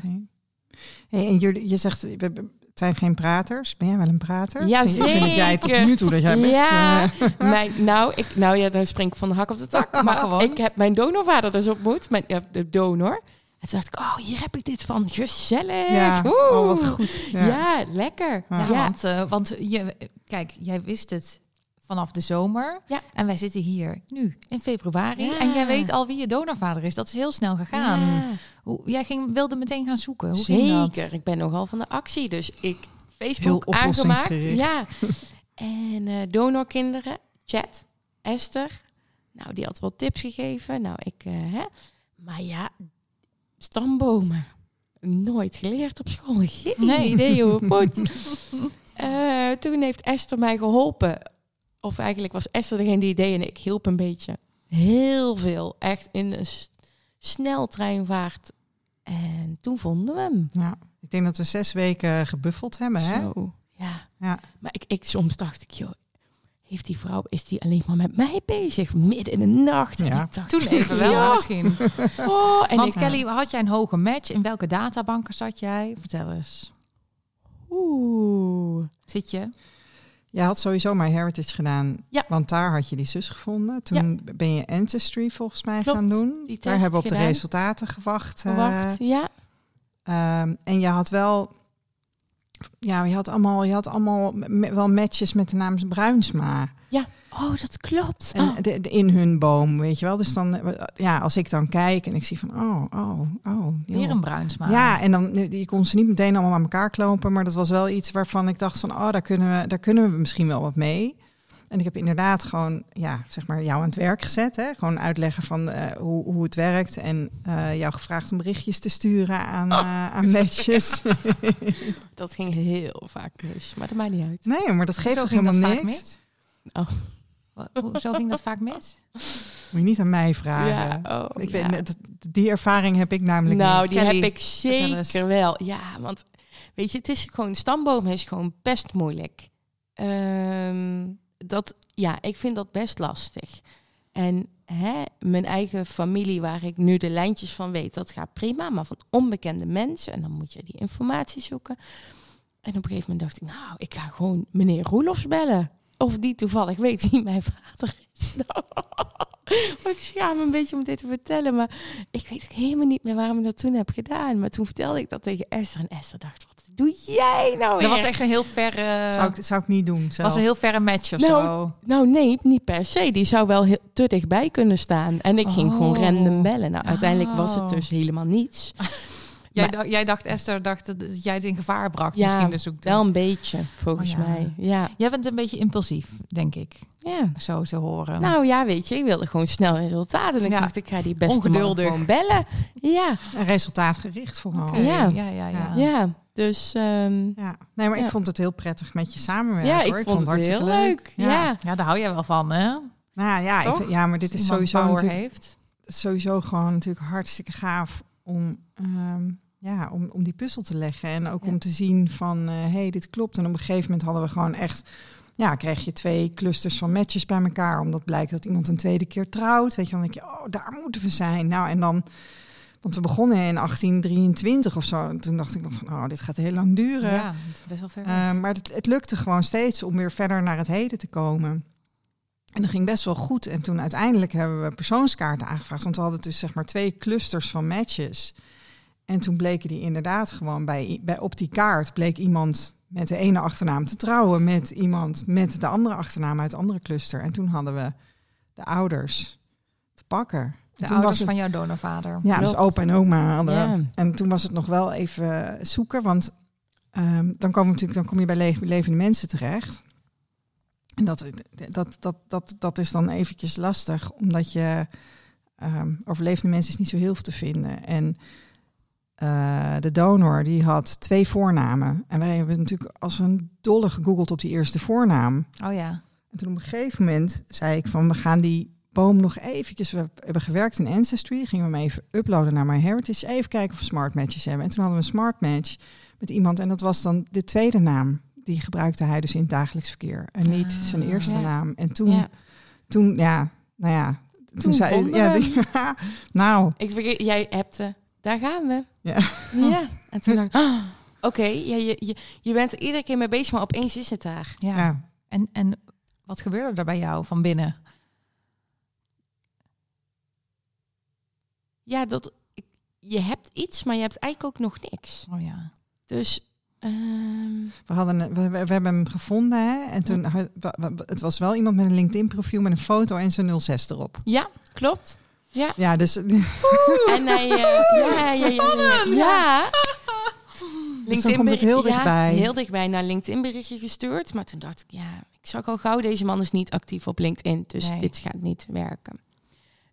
Hey, en jullie, je zegt, het zijn geen praters. Ben jij wel een prater? Ja, je- vind jij tot zeker. nu toe dat jij best... Ja. eh, Mijn, nou, ik, nou ja, dan spring ik van de hak op de tak. Maar Gewoon. ik heb mijn donorvader dus ontmoet. Mijn, ja, de donor. En toen dacht ik, oh, hier heb ik dit van. Gezellig. ja, Oeh. oh, wat goed. Ja, Ja. lekker. Ja. Want, eh, want je, kijk, jij wist het vanaf de zomer. Ja. En wij zitten hier nu in februari. Ja. En jij weet al wie je donorvader is. Dat is heel snel gegaan. Ja. Hoe, jij ging, wilde meteen gaan zoeken. Hoe ging dat? Zeker. Ik ben nogal van de actie. Dus ik Heel Facebook aangemaakt. Ja. En eh, donorkinderen, chat, Esther. Nou, die had wel tips gegeven. Nou, ik, eh, hè. Maar ja, stambomen. Nooit geleerd op school. Geen Nee. idee hoe het moet. Eh, toen heeft Esther mij geholpen. Of eigenlijk was Esther degene die idee en ik hielp een beetje. Heel veel. Echt in een sneltreinvaart. En toen vonden we hem. Ja, ik denk dat we zes weken gebuffeld hebben, hè? Zo, ja. Ja. Maar ik, ik, soms dacht ik, joh, heeft die vrouw, is die alleen maar met mij bezig? Midden in de nacht. En Ja. ik dacht, Toen even wel ja. misschien. Oh, en Want ik, Kelly, had jij een hoge match? In welke databanken zat jij? Vertel eens. oeh. Zit je? Je had sowieso My Heritage gedaan, Ja. want daar had je die zus gevonden. Toen ben je Ancestry volgens mij Klopt, gaan doen. die daar hebben we op de resultaten gewacht. eh, ja. ehm, en je had wel, ja, je had allemaal, je had allemaal wel matches met de naam Bruinsma. Oh, dat klopt. En Oh. de, de- in hun boom, weet je wel. Dus dan, eh, ja, als ik dan kijk en ik zie van, oh, oh, oh. joh. Weer een bruinsma. Ja, en dan je kon ze niet meteen allemaal aan elkaar klopen, maar dat was wel iets waarvan ik dacht van, oh, daar kunnen we, daar kunnen we misschien wel wat mee. En ik heb inderdaad gewoon, ja, zeg maar, jou aan het werk gezet. Hè? Gewoon uitleggen van eh, hoe, hoe het werkt. En eh, jou gevraagd om berichtjes te sturen aan, Oh. eh, aan matches. Dat ging heel vaak mis, maar dat maakt niet uit. nee, maar dat geeft Zo toch ging dat helemaal vaak niks? mis? Oh. Hoezo ging dat vaak mis? Moet je niet aan mij vragen. Ja, oh, ik ja. weet, die ervaring heb ik namelijk Nou, niet. die Kelly, heb ik zeker wel. Ja, want weet je, het is gewoon, stamboom is gewoon best moeilijk. Ehm, dat, ja, ik vind dat best lastig. En hè, mijn eigen familie, waar ik nu de lijntjes van weet, dat gaat prima. Maar van onbekende mensen, en dan moet je die informatie zoeken. En op een gegeven moment dacht ik, nou, ik ga gewoon meneer Roelofs bellen. Of die toevallig weet wie mijn vader is. Ik schaam me een beetje om dit te vertellen, maar ik weet helemaal niet meer waarom ik dat toen heb gedaan. Maar toen vertelde ik dat tegen Esther en Esther dacht, doe jij nou Dat was echt een heel verre... zou, ik, zou ik niet doen zelf. was een heel verre match of Nou, zo. Nou nee, niet per se. Die zou wel heel, te dichtbij kunnen staan. En ik ging gewoon Oh. random bellen. Nou, uiteindelijk was het Oh. dus helemaal niets. Jij, maar- dacht, jij dacht, Esther, dacht dat jij het in gevaar bracht. Ja, misschien de zoektocht. Wel een beetje, volgens Oh ja. mij. Ja. Jij bent een beetje impulsief, denk ik. ja. Zo te horen. Nou ja, weet je, ik wilde gewoon snel resultaten. En ik Ja. dacht, ik ga die beste man Ongeduldig. gewoon bellen. Ja, En resultaatgericht vooral. Ja, ja, ja. ja. Dus ehm, Ja. Nee, maar Ja. ik vond het heel prettig met je samenwerken. ja, ik hoor. vond het hartstikke heel leuk. Ja. Ja, daar hou jij wel van, hè? Nou ja, ik Toch? ja, maar dit Als is sowieso heeft. sowieso gewoon natuurlijk hartstikke gaaf om, ehm, ja, om, om die puzzel te leggen. En ook Ja. om te zien van, hé, hey, dit klopt. En op een gegeven moment hadden we gewoon echt... Ja, kreeg je twee clusters van matches bij elkaar. Omdat blijkt dat iemand een tweede keer trouwt. Weet je, dan denk je, oh, daar moeten we zijn. Nou, en dan... Want we begonnen in 1823 of zo. En toen dacht ik nog van, oh, dit gaat heel lang duren. Ja, het is best wel ver. Uh, maar het, het lukte gewoon steeds om weer verder naar het heden te komen. En dat ging best wel goed. En toen uiteindelijk hebben we persoonskaarten aangevraagd. Want we hadden dus zeg maar twee clusters van matches. En toen bleken die inderdaad gewoon bij, bij op die kaart bleek iemand met de ene achternaam te trouwen met iemand met de andere achternaam uit andere cluster. En toen hadden we de ouders te pakken. De toen ouders was het- van jouw donorvader. Ja, dus opa en oma. Ja. En toen was het nog wel even zoeken, want ehm, dan, komen natuurlijk, dan kom je bij le- levende mensen terecht. En dat, dat, dat, dat, dat is dan eventjes lastig, omdat je ehm over levende mensen is niet zo heel veel te vinden. En eh, de donor die had twee voornamen. En wij hebben natuurlijk als een dolle gegoogeld op die eerste voornaam. Oh ja. En toen op een gegeven moment zei ik van we gaan die boom nog eventjes, we hebben gewerkt in Ancestry, gingen we hem even uploaden naar MyHeritage, even kijken of we smart matches hebben. En toen hadden we een smart match met iemand en dat was dan de tweede naam. Die gebruikte hij dus in het dagelijks verkeer en niet Ah, zijn eerste ja. naam. En toen, Ja. toen ja, nou ja, toen, Toen zei ja, die- nou, Ik vergeet, jij hebt de, daar gaan we. Ja. Ja. En toen dacht ik, ah, oké, ja, je, je, je bent er iedere keer mee bezig, maar opeens is het daar. ja. ja. En, en wat gebeurde er bij jou van binnen? Ja, dat, je hebt iets, maar je hebt eigenlijk ook nog niks. Oh ja. Dus, ehm, We, hadden, we, we, we hebben hem gevonden hè? en toen, het was wel iemand met een LinkedIn profiel met een foto en zijn 06 erop. ja, klopt. Ja, dus En hij, eh, ja, ja, ja, ja, ja. ja. Dus komt het heel dichtbij. Ja, heel dichtbij naar LinkedIn berichtje gestuurd. Maar toen dacht ik, ja, ik zag al gauw, deze man is niet actief op LinkedIn. Dus Nee. dit gaat niet werken.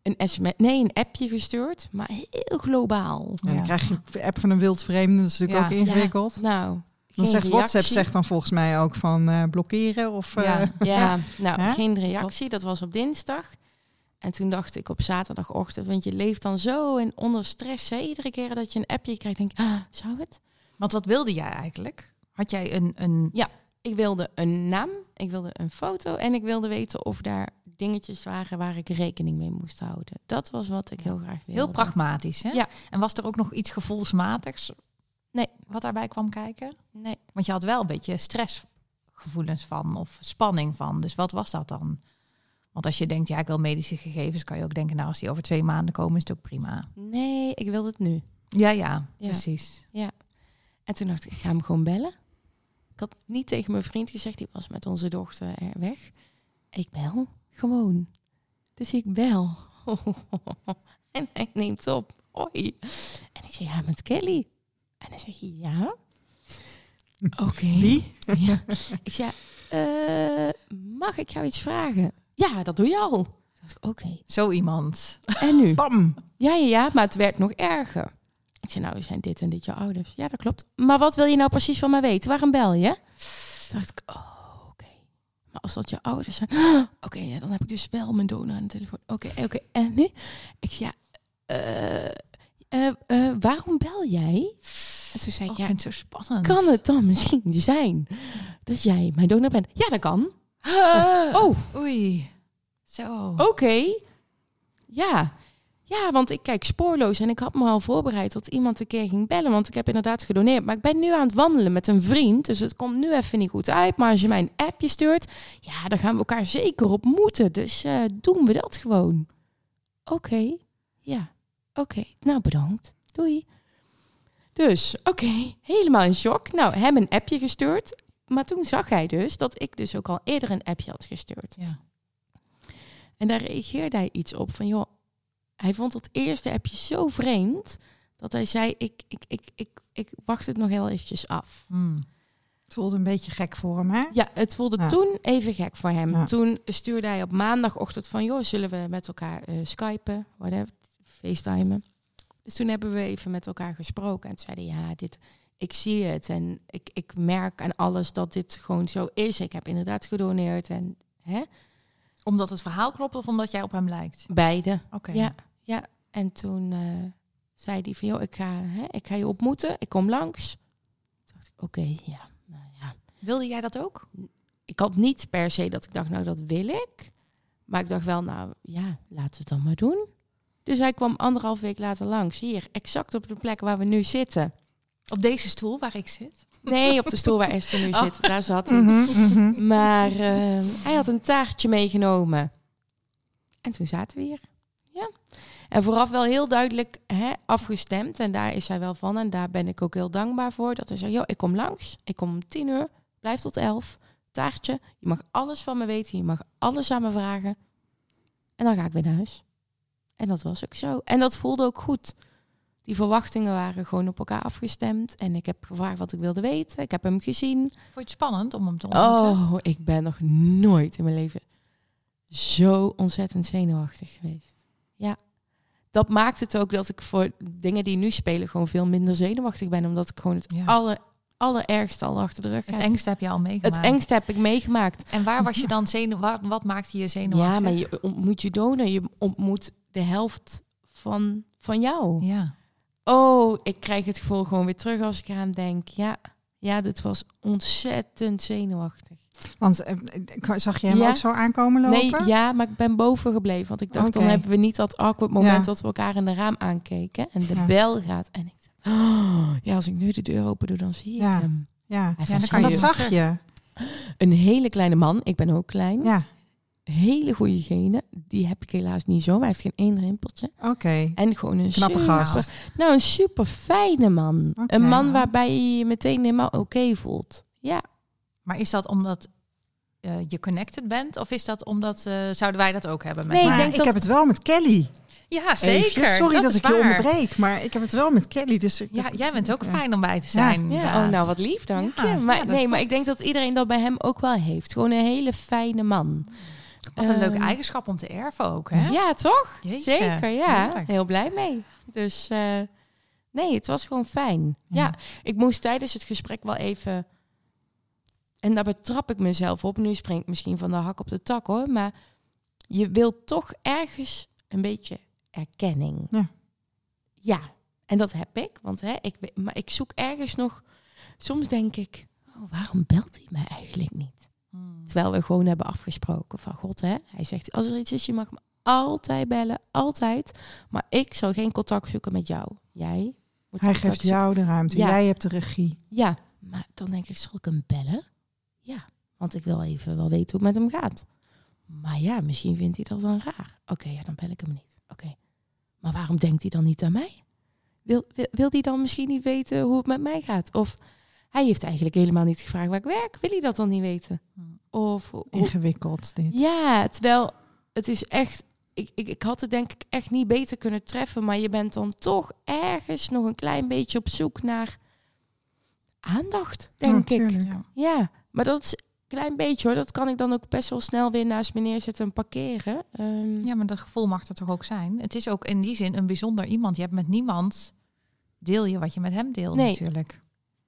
Een sms, nee, een appje gestuurd, maar heel globaal. Ja, Ja. dan krijg je de app van een wild vreemde, dat is natuurlijk Ja. ook ingewikkeld. Nou, dan zegt WhatsApp zegt dan volgens mij ook van eh, blokkeren of eh, Ja. Ja, nou, Hè? geen reactie. Dat was op dinsdag. En toen dacht ik op zaterdagochtend, want je leeft dan zo in onder stress. Hè? Iedere keer dat je een appje krijgt, denk ik, ah, zou het? Want wat wilde jij eigenlijk? Had jij een... een... Ik wilde een naam, ik wilde een foto en ik wilde weten of daar dingetjes waren waar ik rekening mee moest houden. Dat was wat ik heel graag wilde. Heel pragmatisch, hè? Ja. En was er ook nog iets gevoelsmatigs? Nee. Wat daarbij kwam kijken? Nee. Want je had wel een beetje stressgevoelens van of spanning van. Dus wat was dat dan? Want als je denkt, ja, ik wil medische gegevens, kan je ook denken, nou, als die over twee maanden komen, is het ook prima. Nee, ik wilde het nu. Ja, ja, Ja. precies. En toen dacht ik, ik ga hem gewoon bellen. Ik had niet tegen mijn vriend gezegd, die was met onze dochter er weg. Ik bel gewoon. Dus ik bel. en hij neemt op. Hoi. En ik zeg, ja, met Kelly. En hij zegt, ja. Oké. Wie? Ja. Ik zei, eh, mag ik jou iets vragen? Ja, dat doe je al. Oké. Zo iemand. En nu? Bam! Ja, ja, ja, maar het werd nog erger. Ik zei, nou, zijn dit en dit je ouders? Ja, dat klopt. Maar wat wil je nou precies van mij weten? Waarom bel je? Toen dacht ik, oh, oké. Maar als dat je ouders zijn... Oké, ja, dan heb ik dus wel mijn donor aan de telefoon. Oké, oké. En nu? Ik zei, ja, eh, eh, eh, waarom bel jij? En toen zei Oh, ik, ik ja, vind het zo spannend. kan het dan misschien zijn dat jij mijn donor bent? Ja, dat kan. Oh, Oei. Zo. Oké. Ja. Ja, want ik kijk spoorloos en ik had me al voorbereid dat iemand een keer ging bellen, want ik heb inderdaad gedoneerd. Maar ik ben nu aan het wandelen met een vriend, dus het komt nu even niet goed uit. Maar als je mij een appje stuurt, ja, dan gaan we elkaar zeker ontmoeten. Dus eh, doen we dat gewoon. Oké. Ja. Oké. Nou, bedankt. Doei. Dus, oké. Helemaal in shock. Nou, hem een appje gestuurd. Maar toen zag hij dus dat ik dus ook al eerder een appje had gestuurd. Ja. En daar reageerde hij iets op van, joh, hij vond het eerste appje zo vreemd dat hij zei, ik, ik, ik, ik, ik wacht het nog heel eventjes af. Hmm. Het voelde een beetje gek voor hem, hè? Ja, het voelde Ja. toen even gek voor hem. Ja. Toen stuurde hij op maandagochtend van, joh, zullen we met elkaar eh skypen, whatever, facetimen. Dus toen hebben we even met elkaar gesproken en toen zei hij, ja, dit, ik zie het en ik, ik merk aan alles dat dit gewoon zo is. Ik heb inderdaad gedoneerd en hè, Omdat het verhaal klopt of omdat jij op hem lijkt? beide. Oké. Ja, ja. En toen eh, zei hij van, joh, ik ga, hè, ik ga je ontmoeten. Ik kom langs. Toen dacht ik, oké, ja, nou ja. Wilde jij dat ook? Ik had niet per se dat ik dacht, nou, dat wil ik. Maar ik dacht wel, nou, ja, laten we het dan maar doen. Dus hij kwam anderhalf week later langs. Hier, exact op de plek waar we nu zitten. Op deze stoel waar ik zit? Nee, op de stoel waar Esther nu Oh. zit. Daar zat hij. Mhm, mhm. Maar eh, hij had een taartje meegenomen. En toen zaten we hier. En vooraf wel heel duidelijk hè, afgestemd. En daar is hij wel van. En daar ben ik ook heel dankbaar voor. Dat hij zei, joh, ik kom langs. Ik kom om tien uur. Blijf tot elf. Taartje. Je mag alles van me weten. Je mag alles aan me vragen. En dan ga ik weer naar huis. En dat was ook zo. En dat voelde ook goed. Die verwachtingen waren gewoon op elkaar afgestemd. En ik heb gevraagd wat ik wilde weten. Ik heb hem gezien. Vond je het spannend om hem te ontmoeten? Oh, ik ben nog nooit in mijn leven zo ontzettend zenuwachtig geweest. Ja. Dat maakt het ook dat ik voor dingen die nu spelen gewoon veel minder zenuwachtig ben. Omdat ik gewoon het Ja. alle, allerergste al achter de rug heb. Het engste heb je al meegemaakt. Het engste heb ik meegemaakt. En waar was je dan zenuwachtig? Wat, wat maakte je zenuwachtig? Ja, maar je ontmoet je donor. Je ontmoet de helft van, van jou. Ja. Oh, ik krijg het gevoel gewoon weer terug als ik eraan denk. Ja, ja dit was ontzettend zenuwachtig. Want eh, ik- zag je hem Ja. ook zo aankomen lopen? Nee, ja, maar ik ben boven gebleven. Want ik dacht, dan hebben we niet dat awkward moment Ja. dat we elkaar in de raam aankeken. En de Ja. bel gaat. En ik dacht, oh, ja, als ik nu de deur open doe, dan zie ik hem. Ja, Ja, dan kan je dat zag je. Een hele kleine man. Ik ben ook klein. Ja, Hele goede genen. Die heb ik helaas niet zo. Maar hij heeft geen één rimpeltje. oké. En gewoon een Knappe super, gast. Nou, een super fijne man. Een man waarbij je je meteen helemaal oké voelt. Ja. Maar is dat omdat eh, je connected bent? Of is dat omdat, eh, zouden wij dat ook hebben? Met Nee, ik Maar ik, denk dat- heb het wel met Kelly. Ja, zeker. Sorry dat, ik je onderbreek, maar ik heb het wel met Kelly. Dus ik, Ja, jij bent ook Ja. fijn om bij te zijn. Ja, inderdaad. oh, nou wat lief, dank Ja, je. Maar, ja, nee, maar ik denk dat iedereen dat bij hem ook wel heeft. Gewoon een hele fijne man. Wat een leuke Ehm, eigenschap om te erven ook, hè? Ja, toch? Jeetje, Zeker, ja. heerlijk. Heel blij mee. Dus eh, nee, het was gewoon fijn. Ja. Ja. ik moest tijdens het gesprek wel even... En daar betrap ik mezelf op. Nu spring ik misschien van de hak op de tak, hoor. Maar je wilt toch ergens een beetje erkenning. Ja. Ja, en dat heb ik. Want hè, ik, maar ik zoek ergens nog... Soms denk ik, oh, waarom belt hij mij eigenlijk niet? Hmm. Terwijl we gewoon hebben afgesproken van God, hè. Hij zegt, als er iets is, je mag me altijd bellen, altijd. Maar ik zal geen contact zoeken met jou. Jij moet hij geeft jou de ruimte. Ja. Jij hebt de regie. Ja, maar dan denk ik, zal ik hem bellen? Ja, want ik wil even wel weten hoe het met hem gaat. Maar ja, misschien vindt hij dat dan raar. Oké, ja, dan bel ik hem niet. Oké. Maar waarom denkt hij dan niet aan mij? Wil, wil, wil hij dan misschien niet weten hoe het met mij gaat? Of hij heeft eigenlijk helemaal niet gevraagd waar ik werk. Wil hij dat dan niet weten? Of hoe- Ingewikkeld dit. ja, terwijl het is echt. Ik, ik, ik had het denk ik echt niet beter kunnen treffen. Maar je bent dan toch ergens nog een klein beetje op zoek naar. aandacht, denk Ja, ik. tuurlijk. Ja. Ja, maar dat is een klein beetje hoor. Dat kan ik dan ook best wel snel weer naast me neerzetten en parkeren. Ehm, ja, maar dat gevoel mag er toch ook zijn. Het is ook in die zin een bijzonder iemand. Je hebt met niemand deel je wat je met hem deelt Nee. natuurlijk.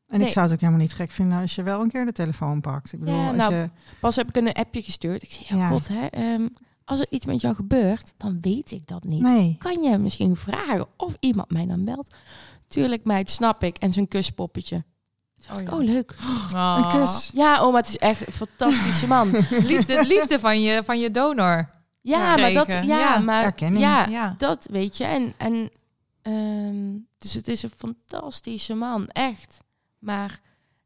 En Nee. ik zou het ook helemaal niet gek vinden als je wel een keer de telefoon pakt. Ik bedoel, Ja, als nou, je, Pas heb ik een appje gestuurd. Ik zei, ja, Ja. god hè. ehm, als er iets met jou gebeurt, dan weet ik dat niet. nee, Kan je misschien vragen of iemand mij dan belt? Tuurlijk meid, snap ik. En zijn kuspoppetje. Oh, oh, ja. leuk. een kus. Ja, oma, het is echt een fantastische man. Liefde, liefde van, je, van je donor. Ja, maar dat, ja, Ja, maar erkenning. ja, Ja. dat weet je. En, en ehm, dus het is een fantastische man, echt. Maar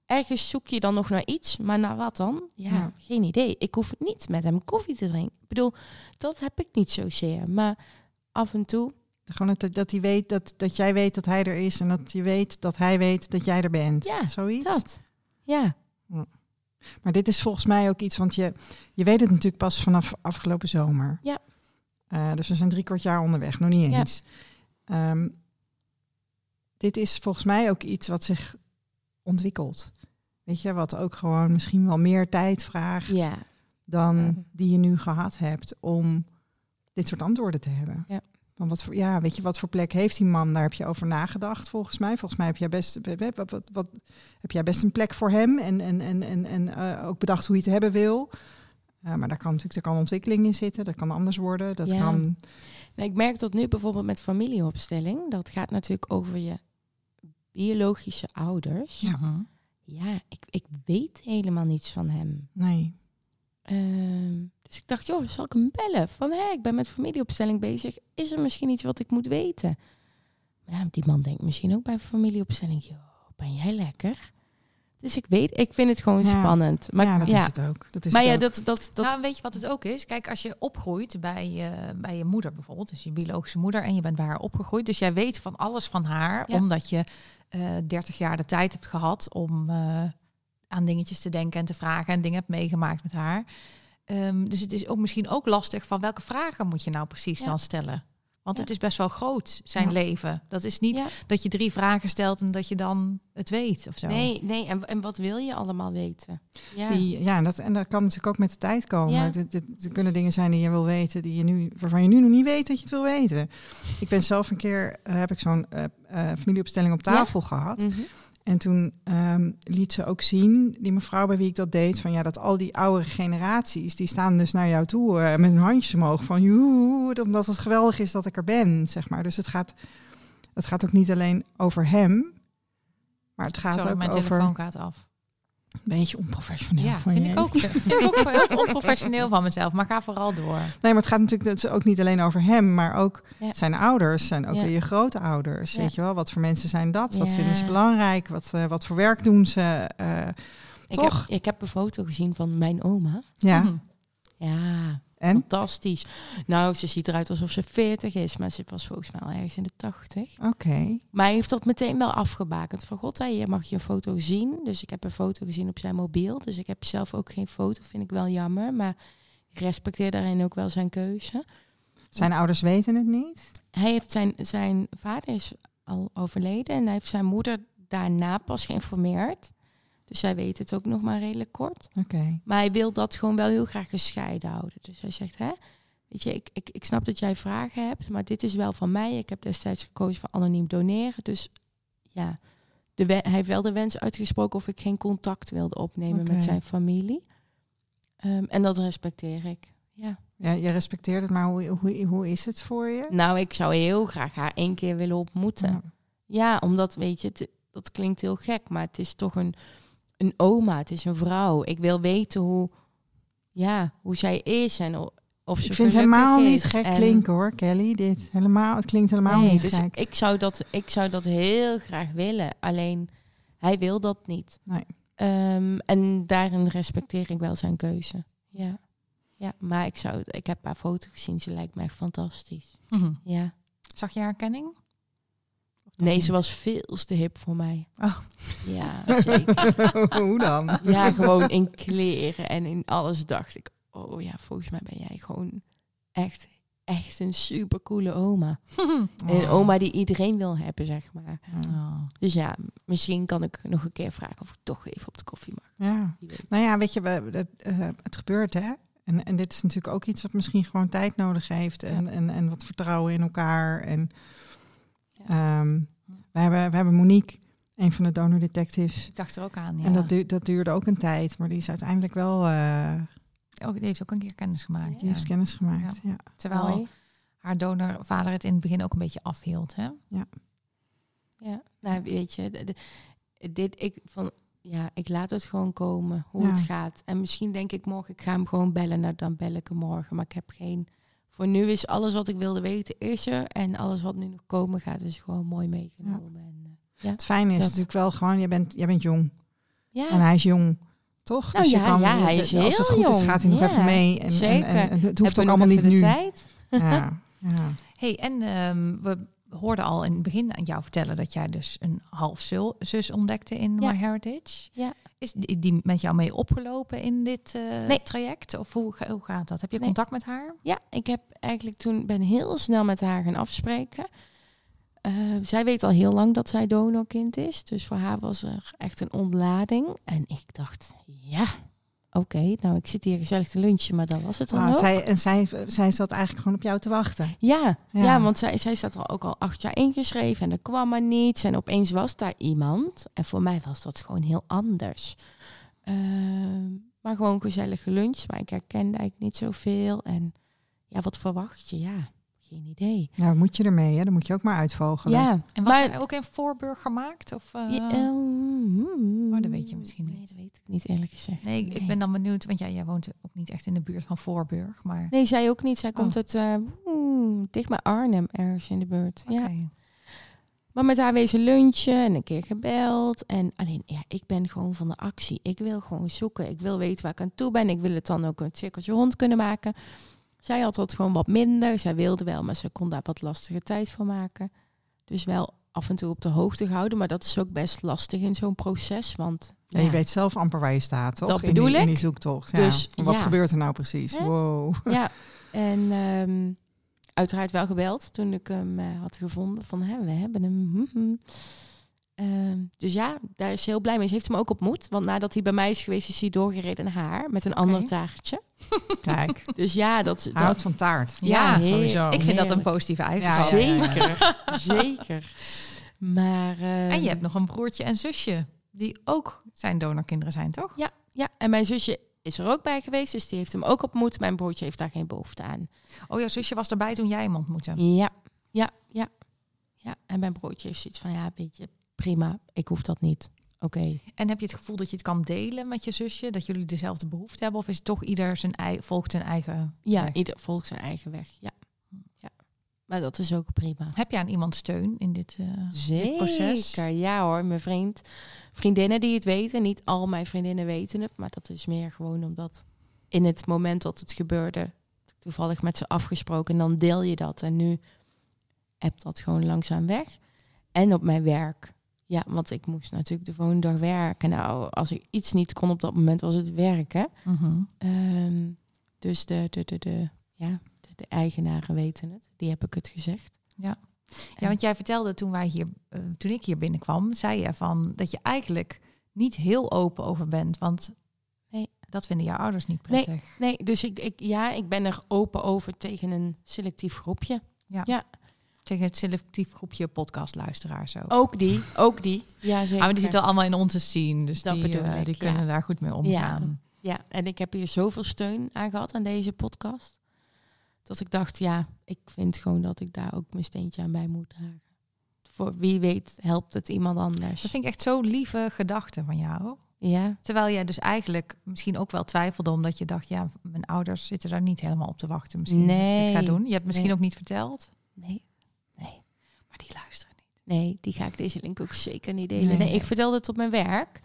ergens zoek je dan nog naar iets, maar naar wat dan? Ja, Ja. geen idee. Ik hoef niet met hem koffie te drinken. Ik bedoel, dat heb ik niet zozeer. Maar af en toe, Gewoon dat, dat, hij weet, dat, dat jij weet dat hij er is en dat je weet dat hij weet dat jij er bent. Ja, Zoiets. dat. Ja, Maar dit is volgens mij ook iets, want je, je weet het natuurlijk pas vanaf afgelopen zomer. Ja. Eh, dus we zijn drie kwart jaar onderweg, nog niet Ja. eens. Ehm, dit is volgens mij ook iets wat zich ontwikkelt. Weet je, wat ook gewoon misschien wel meer tijd vraagt ja. dan Ja. die je nu gehad hebt om dit soort antwoorden te hebben. Ja. Van wat voor, ja, weet je, wat voor plek heeft die man? Daar heb je over nagedacht, volgens mij. Volgens mij heb jij best, wat, wat, wat, heb jij best een plek voor hem en, en, en, en, en eh, ook bedacht hoe je het hebben wil. Eh, maar daar kan natuurlijk er kan ontwikkeling in zitten, dat kan anders worden. Dat Ja. kan. Maar ik merk dat nu bijvoorbeeld met familieopstelling. Dat gaat natuurlijk over je biologische ouders. Ja. Ja, ik, ik weet helemaal niets van hem. Nee. Ehm, dus ik dacht, joh, zal ik hem bellen? Van, hé, ik ben met familieopstelling bezig. Is er misschien iets wat ik moet weten? Maar ja, die man denkt misschien ook bij familieopstelling, joh, ben jij lekker? Dus ik weet, ik vind het gewoon Ja. spannend. Maar ja, dat ja, is het ook. Dat is maar het ja, ook. dat, dat, dat, Nou, weet je wat het ook is? Kijk, als je opgroeit bij je, bij je moeder bijvoorbeeld, dus je biologische moeder, en je bent bij haar opgegroeid, dus jij weet van alles van haar, Ja. omdat je eh 30 jaar de tijd hebt gehad om eh, aan dingetjes te denken en te vragen en dingen hebt meegemaakt met haar. Ehm, dus het is ook misschien ook lastig van welke vragen moet je nou precies Ja. dan stellen? Want Ja. het is best wel groot, zijn Ja. leven. Dat is niet dat je drie vragen stelt en dat je dan het weet of zo. nee, nee, en, en wat wil je allemaal weten? Ja, Die, ja, dat, en dat kan natuurlijk ook met de tijd komen. Er kunnen dingen zijn die je wil weten, die je nu, waarvan je nu nog niet weet dat je het wil weten. Ik ben zelf een keer, eh, heb ik zo'n eh, eh, familieopstelling op tafel gehad. Mhm. En toen ehm, liet ze ook zien, die mevrouw bij wie ik dat deed, van ja, dat al die oudere generaties, die staan dus naar jou toe eh, met hun handjes omhoog van joe, omdat het geweldig is dat ik er ben, zeg maar. Dus het gaat, het gaat ook niet alleen over hem, maar het gaat Sorry, ook mijn over telefoon gaat af. Een beetje onprofessioneel. Ja, van vind je. ik ook, vind ik ook heel onprofessioneel van mezelf. Maar ga vooral door. Nee, maar het gaat natuurlijk dus ook niet alleen over hem, maar ook Ja. zijn ouders zijn ook Ja. weer je grootouders. Ja. Weet je wel, wat voor mensen zijn dat? Wat Ja. vinden ze belangrijk? Wat, eh, wat voor werk doen ze? Eh, Ik, Toch? heb, ik heb een foto gezien van mijn oma. ja, Mhm. Ja, en? fantastisch. Nou, ze ziet eruit alsof ze 40 is, maar ze was volgens mij al ergens in de 80. Oké. Maar hij heeft dat meteen wel afgebakend. Van god, hè, hier mag je een foto zien. Dus ik heb een foto gezien op zijn mobiel. Dus ik heb zelf ook geen foto, vind ik wel jammer. Maar ik respecteer daarin ook wel zijn keuze. Zijn ouders weten het niet? Hij heeft zijn, zijn vader is al overleden en hij heeft zijn moeder daarna pas geïnformeerd. Dus zij weet het ook nog maar redelijk kort. Oké. Maar hij wil dat gewoon wel heel graag gescheiden houden. Dus hij zegt, hè, weet je, ik, ik, ik snap dat jij vragen hebt, maar dit is wel van mij. Ik heb destijds gekozen voor anoniem doneren. Dus ja, de hij heeft wel de wens uitgesproken of ik geen contact wilde opnemen met zijn familie. Ehm, en dat respecteer ik. Ja. Ja, je respecteert het, maar hoe, hoe, hoe is het voor je? Nou, ik zou heel graag haar één keer willen ontmoeten. Ja. Ja, omdat, weet je, het, dat klinkt heel gek, maar het is toch een, een oma, het is een vrouw. Ik wil weten hoe, ja, hoe zij is en of ze Ik vind helemaal niet gek En- klinken hoor, Kelly. Dit helemaal, het klinkt helemaal Nee, niet dus gek. ik zou, dat, ik zou dat heel graag willen. Alleen, hij wil dat niet. Nee. Ehm, en daarin respecteer ik wel zijn keuze. Ja. Ja, maar ik, zou, ik heb haar foto gezien. Ze lijkt echt fantastisch. Mhm. Ja. Zag je herkenning? Nee, ze was veel te hip voor mij. Oh. Ja, zeker. hoe dan? Ja, gewoon in kleren en in alles dacht ik, oh ja, volgens mij ben jij gewoon echt echt een super coole oma. Oh. Een oma die iedereen wil hebben, zeg maar. Oh. Dus ja, misschien kan ik nog een keer vragen of ik toch even op de koffie mag. Ja. Nou ja, weet je, we, het, eh, het gebeurt hè. En, en dit is natuurlijk ook iets wat misschien gewoon tijd nodig heeft. En, en, en wat vertrouwen in elkaar. En Ja. ehm, we, hebben, we hebben Monique, een van de donor detectives. Ik dacht er ook aan. Ja. En dat, du- dat duurde ook een tijd, maar die is uiteindelijk wel, eh, oh, die heeft ook een keer kennis gemaakt. die ja. heeft kennis gemaakt. Ja. Terwijl Mooi. haar donorvader het in het begin ook een beetje afhield. Hè? Ja, nou weet je, de- de- dit, ik, van, ja, ik laat het gewoon komen, hoe Ja. het gaat. En misschien denk ik morgen, ik ga hem gewoon bellen, nou dan bel ik hem morgen. Maar ik heb geen, voor nu is alles wat ik wilde weten, is er. En alles wat nu nog komen gaat, is gewoon mooi meegenomen. En, eh, Het fijne is Dat- natuurlijk wel gewoon, jij bent, jij bent jong ja, en hij is jong. Toch? Nou dus je ja, kan, ja, je- hij is als het heel goed is, gaat hij nog Ja, even mee. En, zeker. en, en het hoeft ook allemaal niet nu. tijd? Ja, ja. Hey, en ehm, we hoorden al in het begin aan jou vertellen dat jij dus een half zul- zus ontdekte in Ja. MyHeritage. Ja. Is die die met jou mee opgelopen in dit eh, Nee. traject? Of hoe, ga- hoe gaat dat? Heb je Nee. contact met haar? Ja, ik heb eigenlijk toen ben heel snel met haar gaan afspreken. Eh, zij weet al heel lang dat zij donorkind is. Dus voor haar was er echt een ontlading. En ik dacht, ja, oké, nou ik zit hier gezellig te lunchen, maar dat was het dan Ah, ook. zij, en zij, zij zat eigenlijk gewoon op jou te wachten. Ja, Ja. ja. want zij, zij staat er ook al acht jaar ingeschreven en er kwam maar niets. En opeens was daar iemand. En voor mij was dat gewoon heel anders. Ehm, maar gewoon gezellig geluncht. Maar ik herkende eigenlijk niet zoveel. En ja, wat verwacht je? Ja, geen idee. Nou, wat moet je ermee? Hè? Dan moet je ook maar uitvogelen. Ja, En was maar, zij ook in Voorburg gemaakt? Of, eh, Ja, ehm, dat weet je misschien Nee, niet. dat weet ik niet eerlijk gezegd. nee, ik, ik ben dan benieuwd, want ja, jij woont ook niet echt in de buurt van Voorburg. Maar Nee, zij ook niet. Zij komt Oh. uit eh, oeh, dicht bij Arnhem, ergens in de buurt. Ja. Maar met haar wezen lunchen en een keer gebeld. En alleen, ja, ik ben gewoon van de actie. Ik wil gewoon zoeken. Ik wil weten waar ik aan toe ben. Ik wil het dan ook een cirkeltje rond kunnen maken. Zij had dat gewoon wat minder. Zij wilde wel, maar ze kon daar wat lastige tijd voor maken. Dus wel af en toe op de hoogte gehouden. Maar dat is ook best lastig in zo'n proces. Want Ja, je weet zelf amper waar je staat, toch? Dat in, die, bedoel in ik. die zoektocht. Ja. Dus, wat ja. gebeurt er nou precies? Hè? Wow. Ja, en ehm, uiteraard wel gebeld toen ik hem eh, had gevonden. Van, hè, we hebben hem. hm, hm. Ehm, dus ja, daar is ze heel blij mee. Ze heeft hem ook ontmoet. Want nadat hij bij mij is geweest, is hij doorgereden naar haar. Met een ander taartje. Kijk, Dus ja, dat... dat hout van taart. Ja, sowieso. Ik vind dat een positieve eigenschap. Zeker, zeker. Maar... ehm, En je hebt nog een broertje en zusje die ook zijn donorkinderen zijn, toch? Ja, ja, en mijn zusje is er ook bij geweest. Dus die heeft hem ook ontmoet. Mijn broertje heeft daar geen behoefte aan. Oh, jouw zusje was erbij toen jij hem ontmoette. Ja, ja, ja. Ja, en mijn broertje heeft zoiets van, ja, weet je, prima, ik hoef dat niet. Oké. En heb je het gevoel dat je het kan delen met je zusje? Dat jullie dezelfde behoefte hebben? Of is het toch ieder zijn eigen, volgt zijn eigen Ja, weg? ieder volgt zijn eigen weg, ja. ja. Maar dat is ook prima. Heb je aan iemand steun in dit, eh, dit proces? Zeker, ja hoor. Mijn vriend, vriendinnen die het weten. Niet al mijn vriendinnen weten het, maar dat is meer gewoon omdat in het moment dat het gebeurde, toevallig met ze afgesproken en dan deel je dat. En nu heb dat gewoon langzaam weg. En op mijn werk. Ja, want ik moest natuurlijk de volgende dag werken. Nou, als ik iets niet kon op dat moment, was het werken. Mhm. Ehm, dus de, de, de, de, ja, de, eigenaren weten het. Die heb ik het gezegd. Ja, want jij vertelde toen wij hier, eh, toen ik hier binnenkwam, zei je van dat je eigenlijk niet heel open over bent, want Nee. dat vinden jouw ouders niet prettig. Nee, dus ik, ik, ja, ik ben er open over tegen een selectief groepje. Tegen het selectief groepje podcastluisteraars ook. Ook die, ook die. Ja, zeker. Ah, maar die zitten allemaal in onze scene, dus Dat die, bedoel eh, ik, die ja. kunnen daar goed mee omgaan. Ja, en ik heb hier zoveel steun aan gehad aan deze podcast. Dat ik dacht, ja, ik vind gewoon dat ik daar ook mijn steentje aan bij moet dragen. Voor wie weet helpt het iemand anders. Dat vind ik echt zo lieve gedachte van jou. Ja, Terwijl jij dus eigenlijk misschien ook wel twijfelde omdat je dacht, ja, mijn ouders zitten daar niet helemaal op te wachten. Misschien dat ik dit Nee. ga doen. Je hebt misschien Nee. ook niet verteld, nee, nee. maar die luisteren niet. Nee, die ga ik deze link ook zeker niet delen. Nee. Nee, ik vertelde het op mijn werk.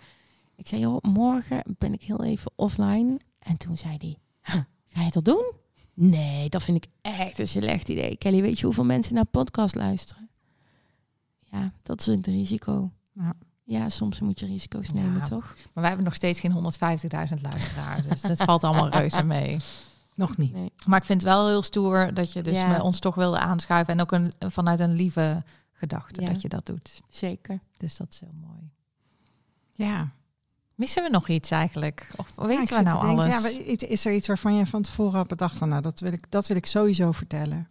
Ik zei, joh, morgen ben ik heel even offline. En toen zei hij, "Huh, ga je dat doen? Nee, dat vind ik echt een slecht idee. Kelly, weet je hoeveel mensen naar podcast luisteren? Ja, dat is het risico. Ja. Ja, soms moet je risico's nemen, Ja. toch? Maar wij hebben nog steeds geen 150.000 luisteraars, dus dat valt allemaal reuze mee. Nog niet. Nee. Maar ik vind het wel heel stoer dat je dus Ja. met ons toch wilde aanschuiven. En ook een, vanuit een lieve gedachte dat je dat doet. Zeker. Dus dat is heel mooi. Ja. Missen we nog iets eigenlijk? Of Ja, weten we nou denken, alles? Ja, is er iets waarvan je van tevoren had bedacht van, nou, dat wil ik, dat wil ik sowieso vertellen?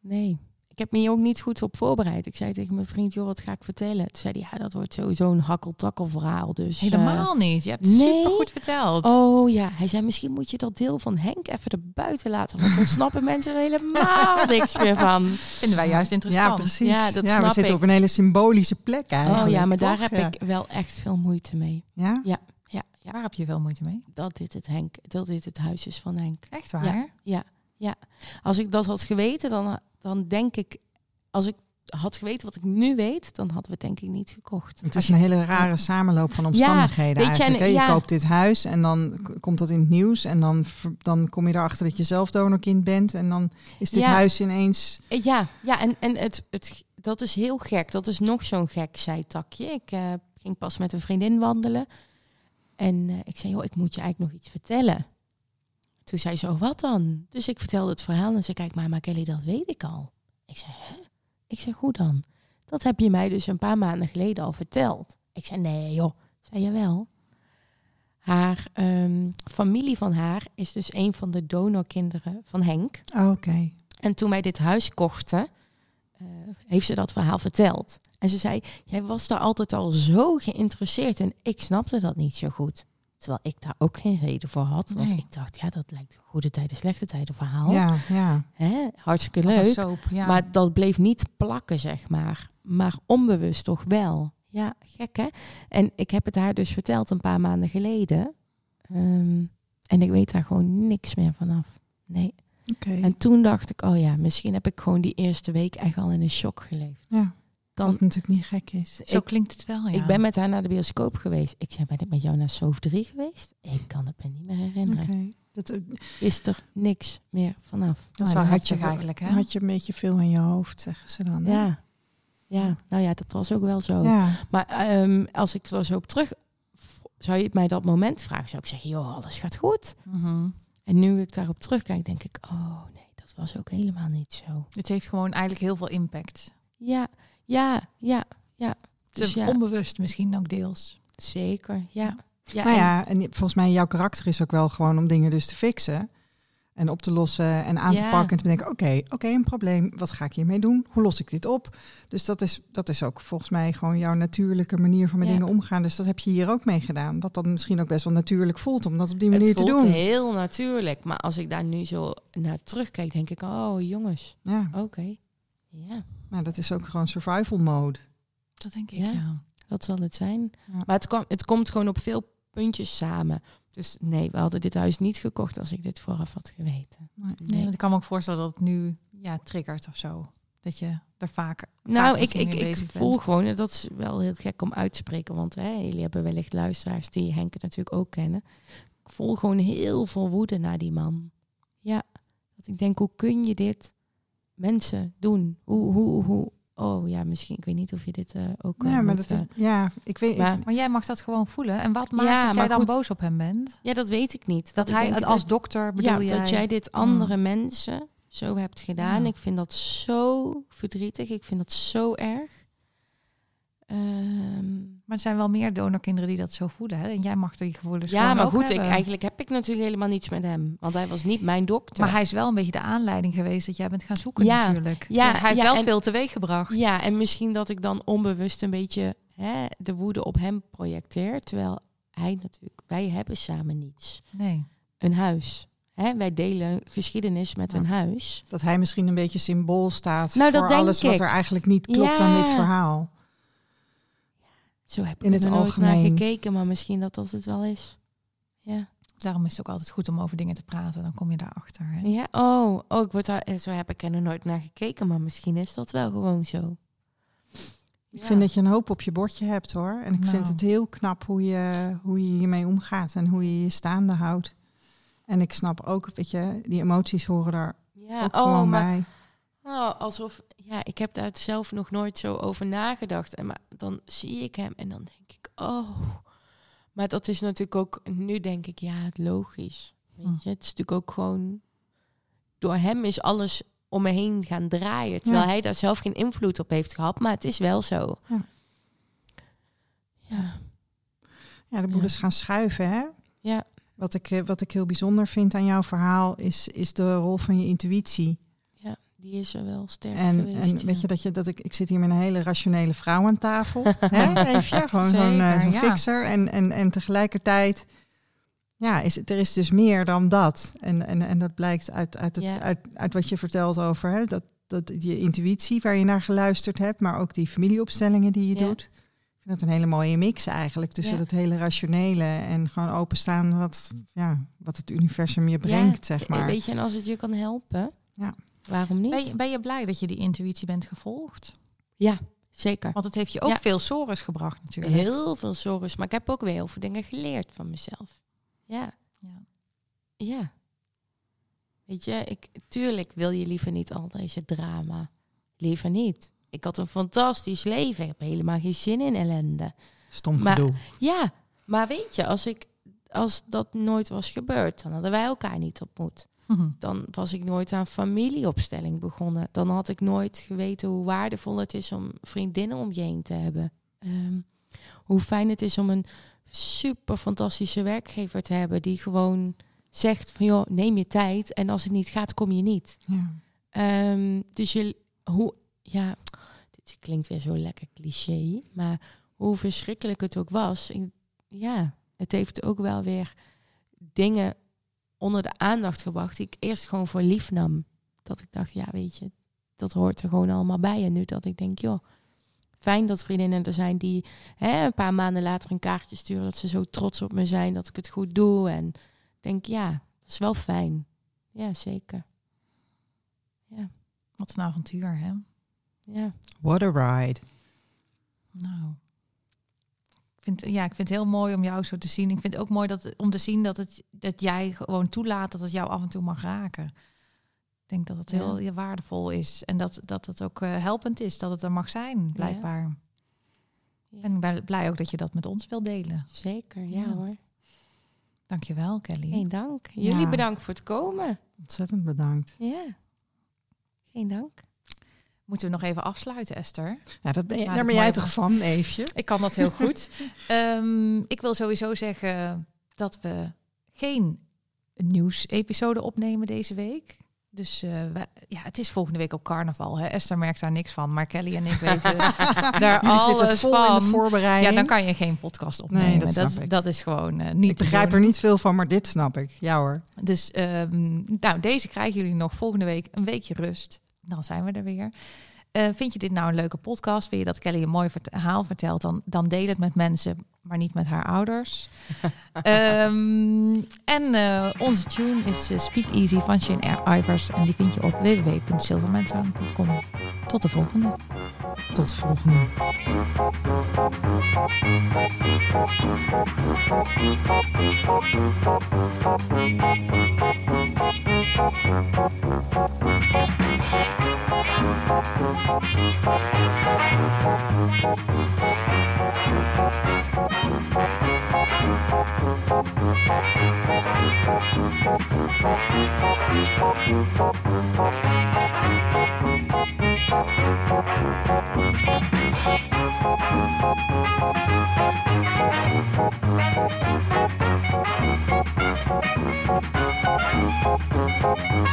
Nee. Ik heb me hier ook niet goed op voorbereid. Ik zei tegen mijn vriend, joh, wat ga ik vertellen? Toen zei hij, ja, dat wordt sowieso een hakkeltakkel verhaal. Dus, eh, Helemaal niet. Je hebt het nee. super goed verteld. Oh ja, hij zei misschien moet je dat deel van Henk even erbuiten laten, want dan snappen mensen er helemaal niks meer van. Vinden wij juist interessant. Ja, precies. Ja, dat we snap zitten ik. op een hele symbolische plek eigenlijk. oh ja, maar daar heb Ja. ik wel echt veel moeite mee. Ja? Ja, ja, Daar heb je wel moeite mee. dat dit het Henk, dat dit het huis is van Henk. Echt waar? Als ik dat had geweten, dan, dan denk ik, als ik had geweten wat ik nu weet, dan hadden we het denk ik niet gekocht. Het is een hele rare samenloop van omstandigheden weet je, eigenlijk. en- hè? Je ja. koopt dit huis en dan komt dat in het nieuws. En dan, dan kom je erachter dat je zelf donorkind bent. En dan is dit Ja. huis ineens... Eh, Ja, ja en, en het, het, dat is heel gek. Dat is nog zo'n gek zijtakje. Ik eh, ging pas met een vriendin wandelen. En eh, ik zei, joh, ik moet je eigenlijk nog iets vertellen. Toen zei ze, oh, wat dan? Dus ik vertelde het verhaal en ze kijk maar, Kelly, dat weet ik al. Ik zei, hè? Ik zeg, hoe dan? Dat heb je mij dus een paar maanden geleden al verteld. Ik zei, nee joh. Zei je wel? Haar ehm, familie van haar is dus een van de donorkinderen van Henk. Oh, Oké. En toen wij dit huis kochten, eh, heeft ze dat verhaal verteld. En ze zei, jij was daar altijd al zo geïnteresseerd en ik snapte dat niet zo goed. Terwijl ik daar ook geen reden voor had. Want Nee. ik dacht, ja, dat lijkt goede tijden, slechte tijden verhaal. Ja, ja. Hè? Hartstikke leuk. soap, ja. Maar dat bleef niet plakken, zeg maar. Maar onbewust toch wel. Ja, gek hè? En ik heb het haar dus verteld een paar maanden geleden. Ehm, en ik weet daar gewoon niks meer vanaf. Nee. Oké. En toen dacht ik, oh ja, misschien heb ik gewoon die eerste week echt al in een shock geleefd. Ja, Dan, wat natuurlijk niet gek is. Zo ik- klinkt het wel, ja. Ik ben met haar naar de bioscoop geweest. Ik zei, ben ik met jou naar Sof 3 geweest? Ik kan het me niet meer herinneren. Oké. Dat, eh, Is er niks meer vanaf. Dat is nou, wel had je, eigenlijk, hè? had je een beetje veel in je hoofd, zeggen ze dan. hè? Ja. Ja, nou ja, dat was ook wel zo. Ja. Maar ehm, als ik er zo op terug... Zou je mij dat moment vragen, zou ik zeggen, joh, alles gaat goed. Mhm. En nu ik daarop terugkijk, denk ik, oh nee, dat was ook helemaal niet zo. Het heeft gewoon eigenlijk heel veel impact. Ja, ja, ja, ja. Dus ja, Onbewust misschien ook deels. zeker, ja. ja Nou ja, en volgens mij jouw karakter is ook wel gewoon om dingen dus te fixen. En op te lossen en aan te pakken en te bedenken, oké, oké, een probleem. Wat ga ik hiermee doen? Hoe los ik dit op? Dus dat is, dat is ook volgens mij gewoon jouw natuurlijke manier van met Ja. dingen omgaan. Dus dat heb je hier ook mee gedaan. Wat dan misschien ook best wel natuurlijk voelt om dat op die manier het te voelt doen. heel natuurlijk. Maar als ik daar nu zo naar terugkijk, denk ik, oh jongens, Ja, oké. Ja, nou dat is ook gewoon survival mode. Dat denk ik, Ja. ja. dat zal het zijn. Ja. Maar het, kwam, het komt gewoon op veel puntjes samen. Dus nee, we hadden dit huis niet gekocht als ik dit vooraf had geweten. Nee. Want ik kan me ook voorstellen dat het nu ja, triggert of zo. Dat je er vaak. Nou, vaak ik, ik, ik voel bent. gewoon, en dat is wel heel gek om uit te spreken, want hè, jullie hebben wellicht luisteraars die Henk natuurlijk ook kennen. Ik voel gewoon heel veel woede naar die man. Ja, dat ik denk, hoe kun je dit mensen doen? Hoe, hoe, hoe? Oh ja, misschien, ik weet niet of je dit eh, ook Ja, eh, maar moet, dat is, eh, ja, ik weet, maar- Maar jij mag dat gewoon voelen. En wat maakt Ja, dat jij dan goed. boos op hem bent? Ja, dat weet ik niet. Dat ik hij denk als dat- dokter bedoel ja, jij? dat jij dit andere Mm. mensen zo hebt gedaan. Ja. Ik vind dat zo verdrietig. Ik vind dat zo erg. Ehm, Maar er zijn wel meer donorkinderen die dat zo voelen. Hè? En jij mag die gevoelens ja, maar ook goed, ik, eigenlijk heb ik natuurlijk helemaal niets met hem. Want hij was niet mijn dokter. Maar hij is wel een beetje de aanleiding geweest dat jij bent gaan zoeken Ja, natuurlijk. ja, hij heeft ja, wel en- veel teweeg gebracht. Ja, en misschien dat ik dan onbewust een beetje hè, de woede op hem projecteer. Terwijl hij natuurlijk, wij hebben samen niets. Nee. Een huis. Hè, wij delen geschiedenis met Ja. een huis. dat hij misschien een beetje symbool staat Nou, dat voor denk alles wat er eigenlijk niet klopt aan dit Ja. verhaal. Zo heb ik In er het nooit algemeen. naar gekeken, maar misschien dat dat het wel is. Ja. Daarom is het ook altijd goed om over dingen te praten. Dan kom je daarachter. Hè? Ja, oh, oh ik word daar, eh, zo heb ik er nog nooit naar gekeken, maar misschien is dat wel gewoon zo. Ik vind dat je een hoop op je bordje hebt hoor. En ik vind Nou. het heel knap hoe je, hoe je hiermee omgaat en hoe je je staande houdt. En ik snap ook, weet je, die emoties horen daar ja, ook oh, gewoon maar bij. Oh, alsof, ja, ik heb daar zelf nog nooit zo over nagedacht. En maar dan zie ik hem en dan denk ik, oh. Maar dat is natuurlijk ook, nu denk ik, ja, het logisch. Weet je, het is natuurlijk ook gewoon... Door hem is alles om me heen gaan draaien. Terwijl Ja. hij daar zelf geen invloed op heeft gehad. Maar het is wel zo. Ja. Ja. Ja, de boeders gaan schuiven, hè? Ja. Wat ik, eh, wat ik heel bijzonder vind aan jouw verhaal is, is de rol van je intuïtie. Die is er wel sterk En, geweest. en ja. weet je dat je dat ik, ik zit hier met een hele rationele vrouw aan tafel. hè? Even, gewoon zo'n eh, zo'n ja. fixer. En, en, en tegelijkertijd, ja, is, het- er is dus meer dan dat. En, en, en dat blijkt uit, uit, het, Ja. uit, uit wat je vertelt over hè? Dat, dat, je intuïtie waar je naar geluisterd hebt, maar ook die familieopstellingen die je doet. Ik vind dat een hele mooie mix eigenlijk tussen dat hele rationele en gewoon openstaan wat, ja, wat het universum je brengt, zeg maar. Weet je, en als het je kan helpen, Ja. Waarom niet? Ben je, ben je blij dat je die intuïtie bent gevolgd? Ja, zeker. Want het heeft je ook Ja. veel sores gebracht natuurlijk. Heel veel zorgen, maar ik heb ook weer heel veel dingen geleerd van mezelf. Ja, Ja. ja. Weet je, ik, tuurlijk wil je liever niet al deze drama. Liever niet. Ik had een fantastisch leven. Ik heb helemaal geen zin in ellende. Stom Maar- gedoe. Ja, maar weet je, als, ik, als dat nooit was gebeurd, dan hadden wij elkaar niet ontmoet. Mhm. Dan was ik nooit aan familieopstelling begonnen. Dan had ik nooit geweten hoe waardevol het is om vriendinnen om je heen te hebben. Ehm, hoe fijn het is om een super fantastische werkgever te hebben die gewoon zegt van joh, neem je tijd en als het niet gaat, kom je niet. Ja. Ehm, dus je, hoe, ja, dit klinkt weer zo lekker cliché, maar hoe verschrikkelijk het ook was, ik- ja, het heeft ook wel weer dingen onder de aandacht gebracht die ik eerst gewoon voor lief nam. Dat ik dacht, ja, weet je, dat hoort er gewoon allemaal bij. En nu dat ik denk, joh, fijn dat vriendinnen er zijn die hè, een paar maanden later een kaartje sturen dat ze zo trots op me zijn dat ik het goed doe. En ik denk, ja, dat is wel fijn. Ja, zeker. Ja. Wat een avontuur, hè? Ja, What a ride. Nou. Ik vind, ja, ik vind het heel mooi om jou zo te zien. Ik vind het ook mooi dat, om te zien dat, het, dat jij gewoon toelaat dat het jou af en toe mag raken. Ik denk dat het heel ja, waardevol is. En dat, dat het ook eh, helpend is dat het er mag zijn, blijkbaar. Ja. En ik ben blij ook dat je dat met ons wil delen. zeker. Ja, Ja. hoor. Dankjewel, Kelly. Geen dank. Jullie Ja. bedankt voor het komen. Ontzettend bedankt. Ja. Geen dank. Moeten we nog even afsluiten, Esther? Ja, dat ben je, daar ben jij toch van, Eefje? Ik kan dat heel goed. Ehm, ik wil sowieso zeggen dat we geen nieuwsepisode opnemen deze week. Dus eh, we- ja, het is volgende week op carnaval. Hè? Esther merkt daar niks van, maar Kelly en ik weten daar Jullie alles vol in van. de voorbereiding. Ja, dan kan je geen podcast opnemen. Nee, dat dat, is gewoon eh, niet ik begrijp er niet veel van, maar dit snap ik. Ja hoor. Dus ehm, nou, deze krijgen jullie nog volgende week een weekje rust. Dan zijn we er weer. Eh, vind je dit nou een leuke podcast? Wil je dat Kelly een mooi verhaal vertelt? Dan, dan deel het met mensen, maar niet met haar ouders. Ehm, en eh, onze tune is eh, Speak Easy van Shane Ivers. En die vind je op www.silvermansound.com. Tot de volgende. Tot de volgende.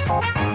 Thank